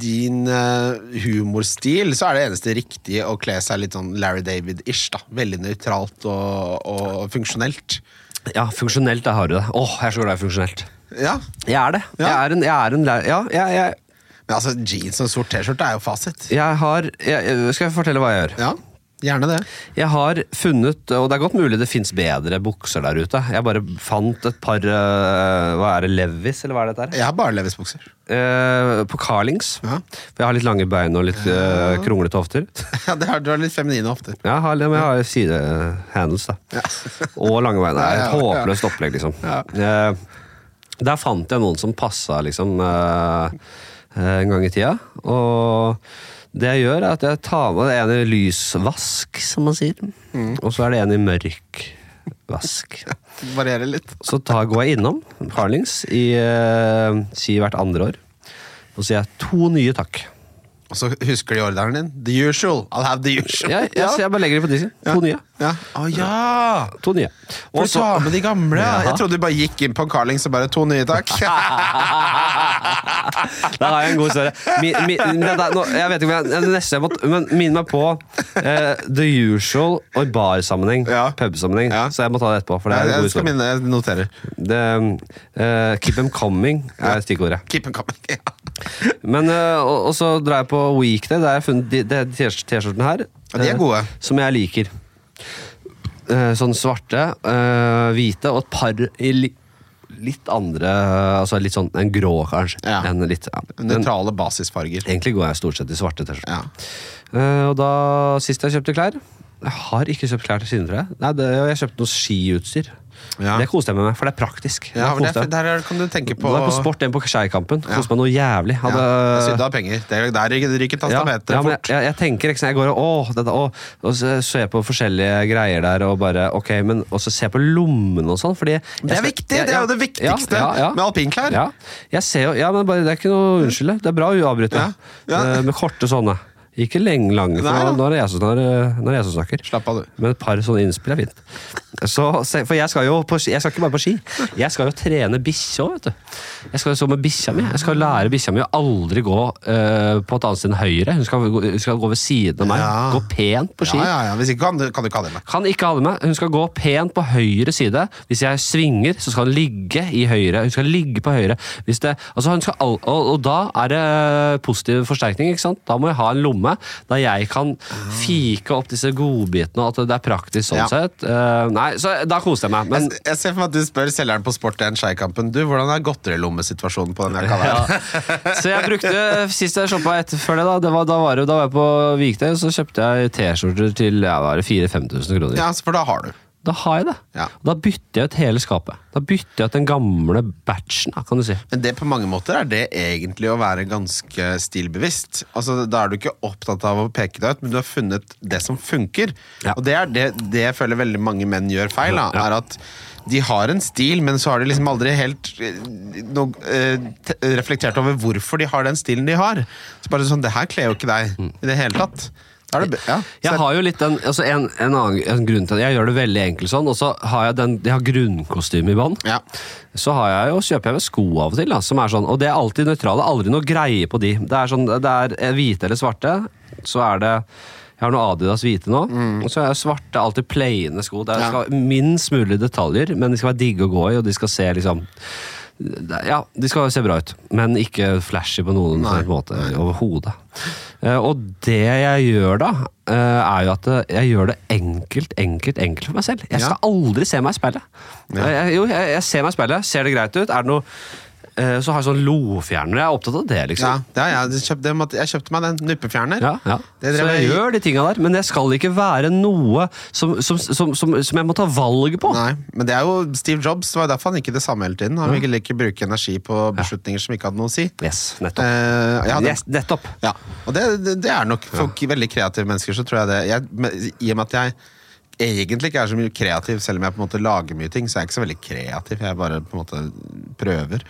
Speaker 1: din uh, humorstil, så er det eneste riktige å kle seg litt sånn Larry David-ish. da Veldig nøytralt og, og funksjonelt.
Speaker 2: Ja, funksjonelt, du det. Åh, jeg er så glad i funksjonelt.
Speaker 1: Ja,
Speaker 2: Jeg er det.
Speaker 1: Ja.
Speaker 2: Jeg er en, jeg er en Ja, jeg, jeg,
Speaker 1: Men altså, jeans og sort T-skjorte er jo fasit.
Speaker 2: jeg har jeg, Skal jeg fortelle hva jeg gjør?
Speaker 1: Ja, gjerne det.
Speaker 2: Jeg har funnet, og det er godt mulig det fins bedre bukser der ute. Jeg bare fant et par øh, Hva er det, Levis, eller hva er dette her?
Speaker 1: Jeg har bare Levis-bukser.
Speaker 2: Eh, på Carlings.
Speaker 1: Ja.
Speaker 2: For jeg har litt lange bein og litt øh, kronglete hofter.
Speaker 1: Ja, det har, du har litt feminine hofter.
Speaker 2: Ja, jeg har, men jeg har sidehandles, da. og lange bein. Det er et
Speaker 1: Ja, ja, ja.
Speaker 2: håpløst opplegg, liksom.
Speaker 1: Ja.
Speaker 2: Eh, der fant jeg noen som passa, liksom, eh, eh, en gang i tida. Og det jeg gjør, er at jeg tar med en i lysvask, som man sier.
Speaker 1: Mm.
Speaker 2: Og så er det en i mørk vask.
Speaker 1: Varierer litt.
Speaker 2: Så tar, går jeg innom Carlings i eh, si hvert andre år. Og så sier jeg to nye, takk.
Speaker 1: Og så husker de ordren din. The usual. I'll have the usual.
Speaker 2: Jeg, ja, så jeg bare legger det på disken. To nye.
Speaker 1: Ja. Å ja!
Speaker 2: To nye.
Speaker 1: For
Speaker 2: å
Speaker 1: du
Speaker 2: så-
Speaker 1: tar med de gamle. Ja.
Speaker 2: Ja.
Speaker 1: Jeg trodde du bare gikk inn på en Carlings og bare to nye, takk.
Speaker 2: Der har jeg en god historie. Mi, mi, det der, nå, jeg vet ikke om jeg, det neste jeg måtte Men minn meg på eh, The Usual og barsammenheng.
Speaker 1: Ja.
Speaker 2: Pubsammenheng.
Speaker 1: Ja.
Speaker 2: Så jeg må ta det etterpå. For det er en
Speaker 1: Jeg
Speaker 2: god
Speaker 1: skal
Speaker 2: historie.
Speaker 1: minne, jeg noterer.
Speaker 2: Det, eh, keep them coming er stikkordet.
Speaker 1: Keep them coming. Ja.
Speaker 2: Men, eh, og, og så drar jeg på Weekday, der har jeg funnet de, T-skjortene her.
Speaker 1: Ja, de er
Speaker 2: eh,
Speaker 1: gode.
Speaker 2: Som jeg liker. Eh, sånn svarte, hvite og et par i li, litt andre Altså litt sånn en grå, kanskje.
Speaker 1: Ja.
Speaker 2: En litt, ja.
Speaker 1: Nøytrale basisfarger.
Speaker 2: egentlig går jeg stort sett i svarte T-skjorter.
Speaker 1: Ja.
Speaker 2: Uh, og da sist jeg kjøpte klær Jeg har ikke kjøpt klær til siden, tror jeg. Nei, det, jeg kjøpte noe skiutstyr.
Speaker 1: Ja.
Speaker 2: Det koste jeg meg med, for det er praktisk.
Speaker 1: Ja, for det, der er- kan du tenke på
Speaker 2: Nå er jeg på sport, en på Skeikampen.
Speaker 1: Ja.
Speaker 2: Koste meg noe jævlig. Hadde,
Speaker 1: Ja, det er penger. Det er, der ryker- ryker
Speaker 2: ja, ja,
Speaker 1: fort.
Speaker 2: jeg, jeg tenker ikke sånn, jeg går og åh, dette, åh, og så ser jeg på forskjellige greier der, og bare ok, men også se på lommene og sånn, fordi
Speaker 1: Det er viktig! Det er jo det viktigste med alpinklær.
Speaker 2: Ja, jeg ser jo, ja, men bare, det er ikke noe unnskyld. Det er bra å avbryte. Eh, Med korte sånne. Ikke lenge lange, for
Speaker 1: Nei da.
Speaker 2: nå, er det jeg som, nå, er det, nå er det jeg som snakker.
Speaker 1: Slapp av, du.
Speaker 2: Men et par sånne innspill er fint. Så, se- for jeg skal jo på, ski- jeg skal ikke bare på ski. Jeg skal jo trene bikkje òg, vet du. Jeg skal jo så med bikkja mi. Jeg skal lære bikkja mi å aldri gå eh, på et annet sted enn høyre. Hun skal, gå- hun skal gå ved siden av meg.
Speaker 1: Ja.
Speaker 2: Gå pent på ski.
Speaker 1: Ja, ja, ja. Hvis ikke kan du, kan du ikke ha det med.
Speaker 2: Kan ikke ha det med. Hun skal gå pent på høyre side. Hvis jeg svinger, så skal hun ligge i høyre. Hun skal ligge på høyre. Hvis det, altså hun skal og, og da er det positiv forsterkning. ikke sant? Da må jeg ha en lomme der jeg kan fike opp disse godbitene, og at det er praktisk sånn
Speaker 1: Ja.
Speaker 2: sett. Eh, nei, så da koser jeg meg. Men
Speaker 1: Jeg, jeg ser for meg at du spør selgeren på Sport 1 Skeikampen Du, hvordan er godterilommesituasjonen på den jakka der?
Speaker 2: ja. Så jeg brukte Sist jeg shoppa etter før det, da, det var, da, var da var jeg på Vikdøy, så kjøpte jeg T-skjorter til ja, var det 4000-5000 kroner.
Speaker 1: Ja, for da har du.
Speaker 2: Da har jeg det.
Speaker 1: Ja.
Speaker 2: Da bytter jeg ut hele skapet. Da bytter jeg ut den gamle batchen, kan du si.
Speaker 1: Men det på mange måter er det egentlig å være ganske stilbevisst. Altså, Da er du ikke opptatt av å peke deg ut, men du har funnet det som funker.
Speaker 2: Ja.
Speaker 1: Og det er det, det jeg føler veldig mange menn gjør feil. Da,
Speaker 2: Ja.
Speaker 1: er at de har en stil, men så har de liksom aldri helt eh, no, eh, te- reflektert over hvorfor de har den stilen de har. Så bare sånn, Det her kler jo ikke deg i det hele tatt. Det, ja.
Speaker 2: Jeg har jo litt den, altså en, en annen en grunn til det. Jeg gjør det veldig enkelt sånn, og så har jeg, den, jeg har grunnkostyme i bånn.
Speaker 1: ja.
Speaker 2: Så har jeg jo, kjøper jeg med sko av og til, da, som er sånn, og det er alltid nøytrale. Aldri noe greie på de. Det er sånn, det er hvite eller svarte, så er det jeg har noe Adidas hvite nå, og så er svarte, alltid plaine sko. Det
Speaker 1: Ja.
Speaker 2: minst mulig detaljer, men de skal være digge å gå i, og de skal se liksom Ja, de skal se bra ut, men ikke flashy på noen
Speaker 1: Nei.
Speaker 2: måte overhodet. Eh, Og det jeg gjør da, eh, er jo at eh, jeg gjør det enkelt, enkelt, enkelt for meg selv. Jeg skal
Speaker 1: Ja.
Speaker 2: aldri se meg i speilet.
Speaker 1: Ja.
Speaker 2: Jeg, jo, jeg, jeg ser meg i speilet, ser det greit ut. Er det noe Så har jeg sånn lofjerner. Jeg er opptatt av det, liksom.
Speaker 1: ja, ja, jeg kjøpte, jeg måtte- jeg kjøpte meg den nuppefjerner.
Speaker 2: Ja, ja.
Speaker 1: Det
Speaker 2: Så jeg
Speaker 1: jeg-
Speaker 2: gjør de tinga der, men det skal ikke være noe som, som, som, som, som jeg må ta valget på.
Speaker 1: Nei, men det er jo Steve Jobs, det var derfor han ikke det samme hele tiden. Han ville ikke bruke energi på beslutninger som ikke hadde noe å si.
Speaker 2: Yes, nettopp.
Speaker 1: Eh, ja, det,
Speaker 2: yes, nettopp.
Speaker 1: ja. Og det, det, det er nok for veldig kreative mennesker, så tror jeg det jeg, I og med at jeg egentlig ikke er så mye kreativ, selv om jeg på en måte lager mye ting, så er jeg ikke så veldig kreativ. Jeg bare på en måte prøver.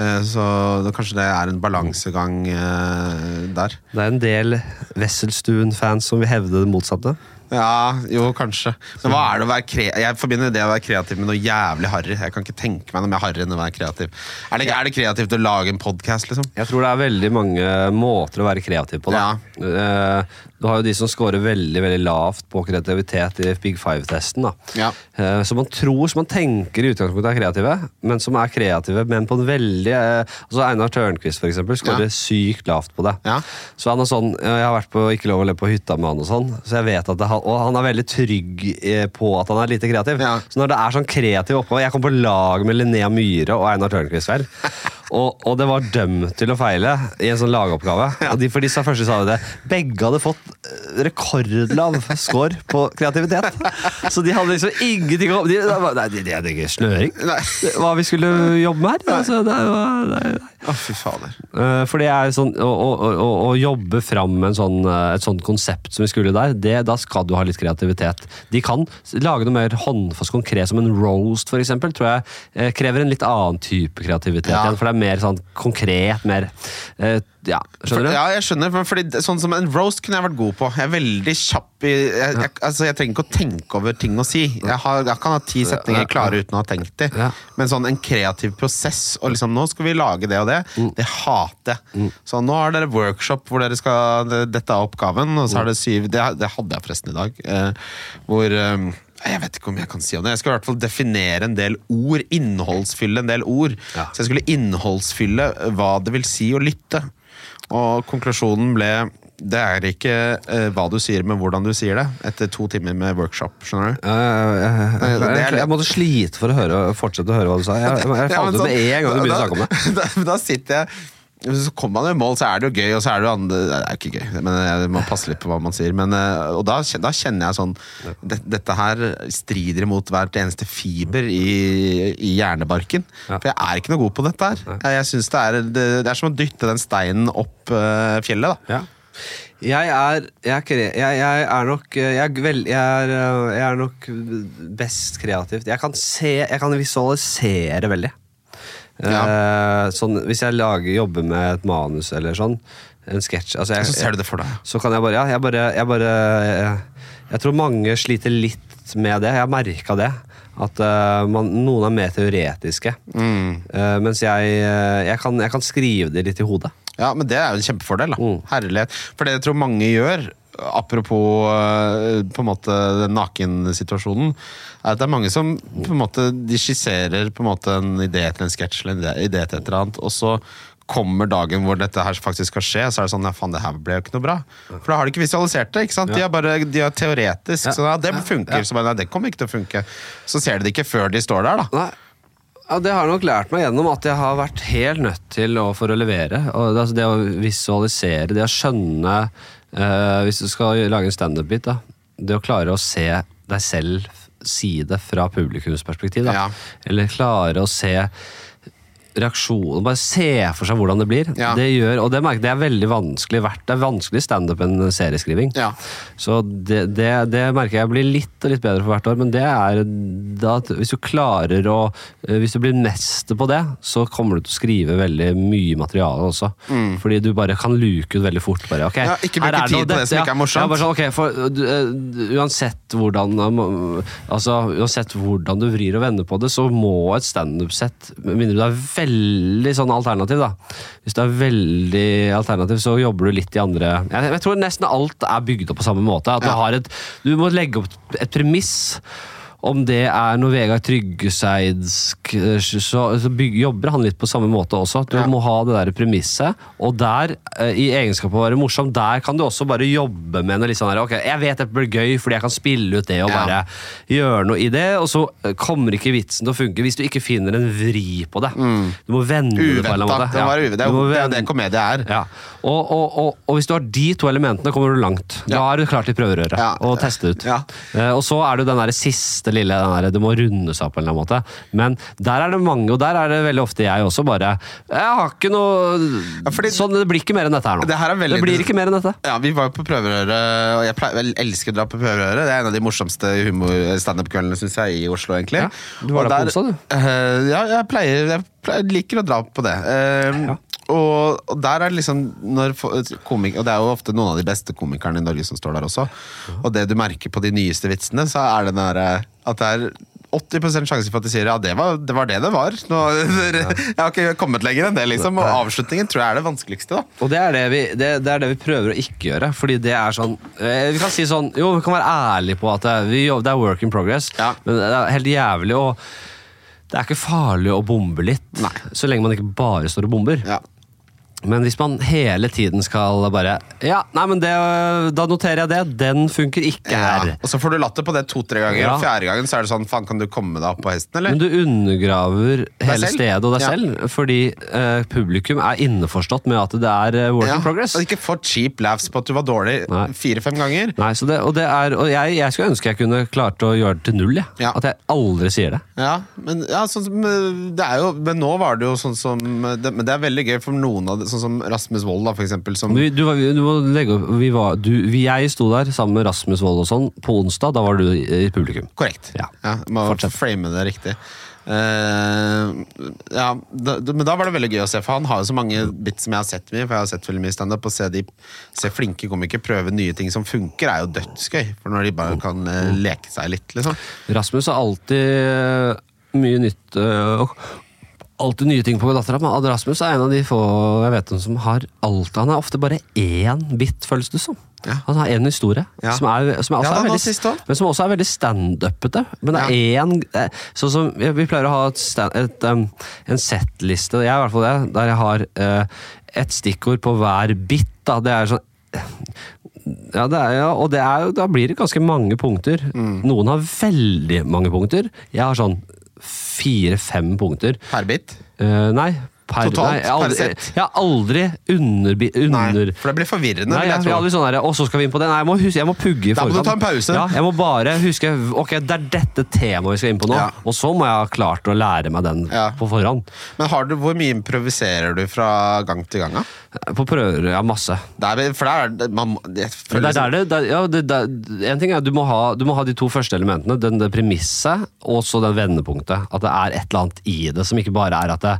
Speaker 1: Eh, så det, kanskje det er en balansegang eh, der.
Speaker 2: Det er en del Wesselstuen-fans som vil hevde det motsatte.
Speaker 1: Ja, jo, kanskje. Men hva er det å være kre Jeg forbinder det å være kreativ med noe jævlig harry. Jeg kan ikke tenke meg noe mer harry enn å være kreativ. Er det, er det kreativt å lage en podkast, liksom?
Speaker 2: Jeg tror det er veldig mange måter å være kreativ på. Da. Eh, Du har jo de som scorer veldig veldig lavt på kreativitet i Big Five-testen.
Speaker 1: Ja.
Speaker 2: Uh, Som man tror, som man tenker i utgangspunktet er kreative, men som er kreative, men på en veldig uh, altså Einar Tørnquist eksempel, scorer
Speaker 1: Ja.
Speaker 2: sykt lavt på det.
Speaker 1: Ja.
Speaker 2: Så han er sånn, eh, Jeg har vært på Ikke lov å le på hytta med han, og sånn, så jeg vet at det, og han er veldig trygg på at han er lite kreativ. Så når det er sånn kreativ oppgave Jeg kom på lag med Linnea Myhre og Einar Tørnquist vel. Og, og det var dømt til å feile i en sånn lagoppgave. Og de, for disse første sa jo det. Begge hadde fått rekordlav score på kreativitet. Så de hadde liksom ingenting å de, Nei, de, de hadde ikke snøring.
Speaker 1: Nei.
Speaker 2: Hva vi skulle jobbe med her. Altså, det var, nei, nei.
Speaker 1: Å, fy fader.
Speaker 2: Eh, For det er sånn, å, å, å, å jobbe fram en sånn, eh, et sånt konsept som vi skulle der, det, da skal du ha litt kreativitet. De kan lage noe mer håndfast konkret, som en roast eksempel, tror jeg eh, krever en litt annen type kreativitet
Speaker 1: Ja.
Speaker 2: igjen. For det er mer sånn konkret, mer eh, Ja, skjønner du?
Speaker 1: Ja, jeg skjønner. Fordi, sånn som En roast kunne jeg vært god på. Jeg er veldig kjapp i Jeg, jeg, altså, jeg trenger ikke å tenke over ting å si. Jeg, har, jeg kan ha ti setninger klare uten å ha tenkt dem.
Speaker 2: Ja.
Speaker 1: Men sånn en kreativ prosess, og liksom nå skal vi lage det og det,
Speaker 2: Mm.
Speaker 1: det hater jeg. Så nå har dere workshop hvor dere skal Dette er oppgaven, og så er det syv Det, det hadde jeg forresten i dag. Eh, hvor eh, jeg vet ikke om jeg kan si om det. Jeg skal i hvert fall definere en del ord. Innholdsfylle en del ord.
Speaker 2: Ja.
Speaker 1: Så jeg skulle innholdsfylle hva det vil si å lytte. Og konklusjonen ble det er ikke uh, hva du sier, men hvordan du sier det. Etter to timer med workshop. skjønner du?
Speaker 2: Uh, jeg, jeg,
Speaker 1: det er
Speaker 2: jeg, måtte slite for å høre, fortsette å høre hva du sa. Jeg, jeg, jeg falt ut med
Speaker 1: sånn-
Speaker 2: en gang du begynte å
Speaker 1: da-
Speaker 2: snakke om det.
Speaker 1: Da, da sitter jeg så kommer man i mål, så er det jo gøy, og så er det jo andre Det er ikke gøy, men jeg må passe litt på hva man sier. Men, eh, og da, da kjenner jeg sånn det, Dette her strider imot hvert eneste fiber i, i hjernebarken.
Speaker 3: Ja.
Speaker 1: For jeg er ikke noe god på dette her. Jeg, jeg synes det, er, det, det er som å dytte den steinen opp uh, fjellet, da.
Speaker 2: Ja. Jeg er, jeg, er jeg, er nok jeg vel, jeg, er, jeg er nok best kreativt. Jeg kan se Jeg kan visualisere veldig. Eh, sånn, hvis jeg lager, jobber med et manus eller sånn, en sketsj altså
Speaker 1: Så ser du det for deg.
Speaker 2: så kan jeg bare Ja, jeg bare Jeg, bare, jeg, jeg tror mange sliter litt med det. Jeg har merka det. At uh, man, noen er mer teoretiske. Eh, mens jeg, jeg, kan, jeg kan skrive det litt i hodet.
Speaker 1: Ja, men det er jo en kjempefordel. da
Speaker 2: Mm.
Speaker 1: Herlighet. For det jeg tror mange gjør, apropos øh, på en måte den nakensituasjonen, er at det er mange som på en måte de skisserer på en måte en idé til en sketsj eller en idé, til et eller annet, og så kommer dagen hvor dette her faktisk skal skje, så er det sånn ja, faen, det her ble jo ikke noe bra. For da har de ikke visualisert det. ikke sant? De er bare de er teoretisk. Så ja, det funker. Så bare, nei, det kommer ikke til å funke. Så ser de det ikke før de står der, da.
Speaker 2: Nei. Ja, det har nok lært meg gjennom at jeg har vært helt nødt til å, for å levere. Og det, altså det å visualisere, det å skjønne eh, Hvis du skal lage en standup-bit, da. Det å klare å se deg selv si det fra publikumsperspektiv. Da.
Speaker 1: Ja.
Speaker 2: Eller klare å se reaksjonen Bare se for seg hvordan det blir.
Speaker 1: Ja.
Speaker 2: Det gjør, og det, merker, det er veldig vanskelig verdt. Det er vanskelig standup enn serieskriving.
Speaker 1: Ja.
Speaker 2: Så det, det, det merker jeg blir litt og litt bedre for hvert år, men det er da at hvis du klarer å eh, Hvis du blir mester på det, så kommer du til å skrive veldig mye materiale også. Fordi du bare kan luke ut veldig fort. Bare, ok,
Speaker 1: Mm. Ja, ikke bruke tid på det som ikke er morsomt.
Speaker 2: Ja, bare sånn, ok, for, du, eh, uansett hvordan Altså, uansett hvordan du vrir og vender på det, så må et standup-sett Med mindre du er veldig sånn alternativ, da. Hvis du er veldig alternativ, så jobber du litt i andre Jeg, jeg tror nesten alt er bygd opp på samme måte. At du,
Speaker 1: Ja.
Speaker 2: har et, du må legge opp et premiss. Om det er noe Vegard Tryggeseidsk, eh, så, så jobber han litt på samme måte også. Du
Speaker 1: Ja.
Speaker 2: må ha det der premisset. Og der, eh, i egenskap av å være morsom, der kan du også bare jobbe med noe litt sånn her, ok, jeg vet dette blir gøy fordi jeg kan spille ut det og
Speaker 1: Ja.
Speaker 2: bare gjøre noe i det, og så eh, kommer ikke vitsen til å funke hvis du ikke finner en vri på det. Du må vende det på en eller annen måte.
Speaker 1: Det,
Speaker 2: Ja.
Speaker 1: det, er jo- det det komedie er.
Speaker 2: ja. Og, og, og, og hvis du har de to elementene, kommer du langt. Da er du klar til prøverøret og teste ut. Og så er det den der siste lille den der, Det må runde seg opp på en eller annen måte. Men der er det mange, og der er det veldig ofte jeg også bare Jeg har ikke noe
Speaker 1: Ja, fordi-
Speaker 2: Sånn, Det blir ikke mer enn dette her nå.
Speaker 1: Det her er veldig-
Speaker 2: blir ikke mer enn dette.
Speaker 1: Ja, Vi var jo på prøverøret, og jeg pleier, vel, elsker å dra på prøverøret. Det er en av de morsomste standup-kveldene synes jeg, i Oslo. egentlig
Speaker 2: Ja, du var
Speaker 1: Og
Speaker 2: der på onsdag, du.
Speaker 1: Uh, ja, jeg pleier, jeg liker å dra på det. Eh,
Speaker 2: Ja.
Speaker 1: og, og der er det liksom når komik, Og det er jo ofte noen av de beste komikerne i Norge som står der også. Og det du merker på de nyeste vitsene, så er det den derre at det er 80 sjanse for at de sier ja, det var det var det, det var. Nå, Jeg har ikke kommet lenger enn det, liksom. Og avslutningen tror jeg er det vanskeligste. da
Speaker 2: Og det er det, vi, det, det er det vi prøver å ikke gjøre. Fordi det er sånn eh, Vi kan si sånn Jo, vi kan være ærlige på at det, vi, det er work in progress,
Speaker 1: Ja.
Speaker 2: men det er helt jævlig å Det er ikke farlig å bombe litt,
Speaker 1: Nei.
Speaker 2: så lenge man ikke bare står og bomber.
Speaker 1: Ja.
Speaker 2: Men hvis man hele tiden skal bare Ja, nei, men det, da noterer jeg det. Den funker ikke her.
Speaker 1: Ja, og så får du latter på det to-tre ganger,
Speaker 2: Ja.
Speaker 1: og fjerde gangen så er det sånn Faen, kan du komme deg opp på hesten, eller?
Speaker 2: Men du undergraver hele stedet og deg
Speaker 1: Ja.
Speaker 2: selv, fordi eh, publikum er innforstått med at det er eh, work in progress.
Speaker 1: Og ikke få cheap laughs på at du var dårlig fire-fem ganger.
Speaker 2: Nei, så det, og det er, og jeg, jeg skulle ønske jeg kunne klart å gjøre det til null. jeg.
Speaker 1: Ja.
Speaker 2: At jeg aldri sier det.
Speaker 1: Ja, men, ja, sånn som, eh, det er jo, men nå var det jo sånn som det, Men det er veldig gøy for noen av det, sånn som Rasmus Wold, da, for eksempel. Som,
Speaker 2: Vi, du, vi, du må legge opp vi var, du, vi, Jeg sto der sammen med Rasmus Wold og sånn på onsdag. Da var du i, i publikum.
Speaker 1: korrekt.
Speaker 2: Ja.
Speaker 1: må
Speaker 2: Fortsett.
Speaker 1: frame det riktig. Uh, ja, da, men da var det veldig gøy å se, for han har jo så mange bits som jeg har sett mye. For jeg har sett veldig mye standup, og se, de, se flinke komikere prøve nye ting som funker, er jo dødsgøy. For når de bare kan uh, leke seg litt, liksom.
Speaker 2: Rasmus har alltid eh, mye nytt og Alltid nye ting på dattera. Men Ad Rasmus er en av de få jeg vet om som har alt Han er ofte bare én bit, føles det som.
Speaker 1: Ja.
Speaker 2: Han har én historie,
Speaker 1: Ja.
Speaker 2: som, er, som, er også
Speaker 1: Ja,
Speaker 2: er veldig, men som også er veldig standupete. Men det er én eh, Sånn som vi pleier å ha et stand, et, um, en settliste, jeg er i hvert fall det, der jeg har uh, et stikkord på hver bit. Da. Det er sånn ja, det er, ja, og det er, da blir det ganske mange punkter.
Speaker 1: Mm.
Speaker 2: Noen har veldig mange punkter. Jeg har sånn fire-fem punkter.
Speaker 1: Per bit.
Speaker 2: Uh, nei, Per,
Speaker 1: Totalt,
Speaker 2: nei,
Speaker 1: per
Speaker 2: aldri,
Speaker 1: sett?
Speaker 2: jeg har aldri under, under
Speaker 1: Nei, for det blir forvirrende.
Speaker 2: Nei, jeg,
Speaker 1: jeg
Speaker 2: aldri sånn der, Og så skal vi inn på det. Nei, jeg må, huske, jeg må pugge i
Speaker 1: Da må du ta en pause.
Speaker 2: Ja, jeg må bare huske Ok, det er dette temaet vi skal inn på nå.
Speaker 1: Ja.
Speaker 2: Og så må jeg ha klart å lære meg den
Speaker 1: Ja.
Speaker 2: på forhånd.
Speaker 1: Men har du, hvor mye improviserer du fra gang til gang? da?
Speaker 2: På prøver, ja, masse.
Speaker 1: Det er, for der er man, jeg føler
Speaker 2: det er der det, det, er- ja, det, der, En ting er du må, ha, du må ha de to første elementene. Den, det premisset og så den vendepunktet. At det er et eller annet i det som ikke bare er at det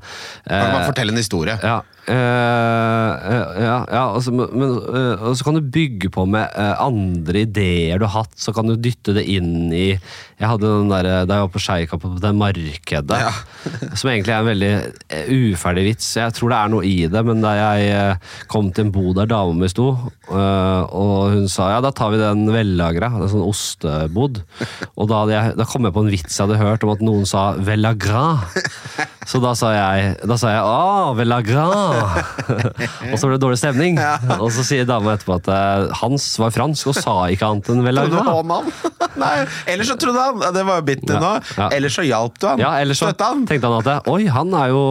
Speaker 1: eh, bare fortell en historie?
Speaker 2: Ja, eh, ja, ja altså, men, eh, så kan du bygge på med andre ideer du har hatt. Så kan du dytte det inn i Jeg hadde den der, Da jeg var på Skeika, på det markedet,
Speaker 1: Ja.
Speaker 2: som egentlig er en veldig uferdig vits. Jeg tror det er noe i det, men da jeg kom til en bod der dama mi sto, og hun sa ja, da tar vi den vellagra, det er sånn ostebod. Og da, jeg, da kom jeg på en vits jeg hadde hørt om at noen sa vellagra. Så da sa jeg, da sa jeg å, vellagra. og så ble det dårlig stemning. Og så sier dama etterpå at eh, Hans var fransk og sa ikke annet enn
Speaker 1: han? Nei, Eller så trodde han Det var jo
Speaker 2: bitter
Speaker 1: nå.
Speaker 2: ja.
Speaker 1: Eller så hjalp du han.
Speaker 2: Ja, eller så
Speaker 1: Støtte han.
Speaker 2: tenkte han at oi, han er jo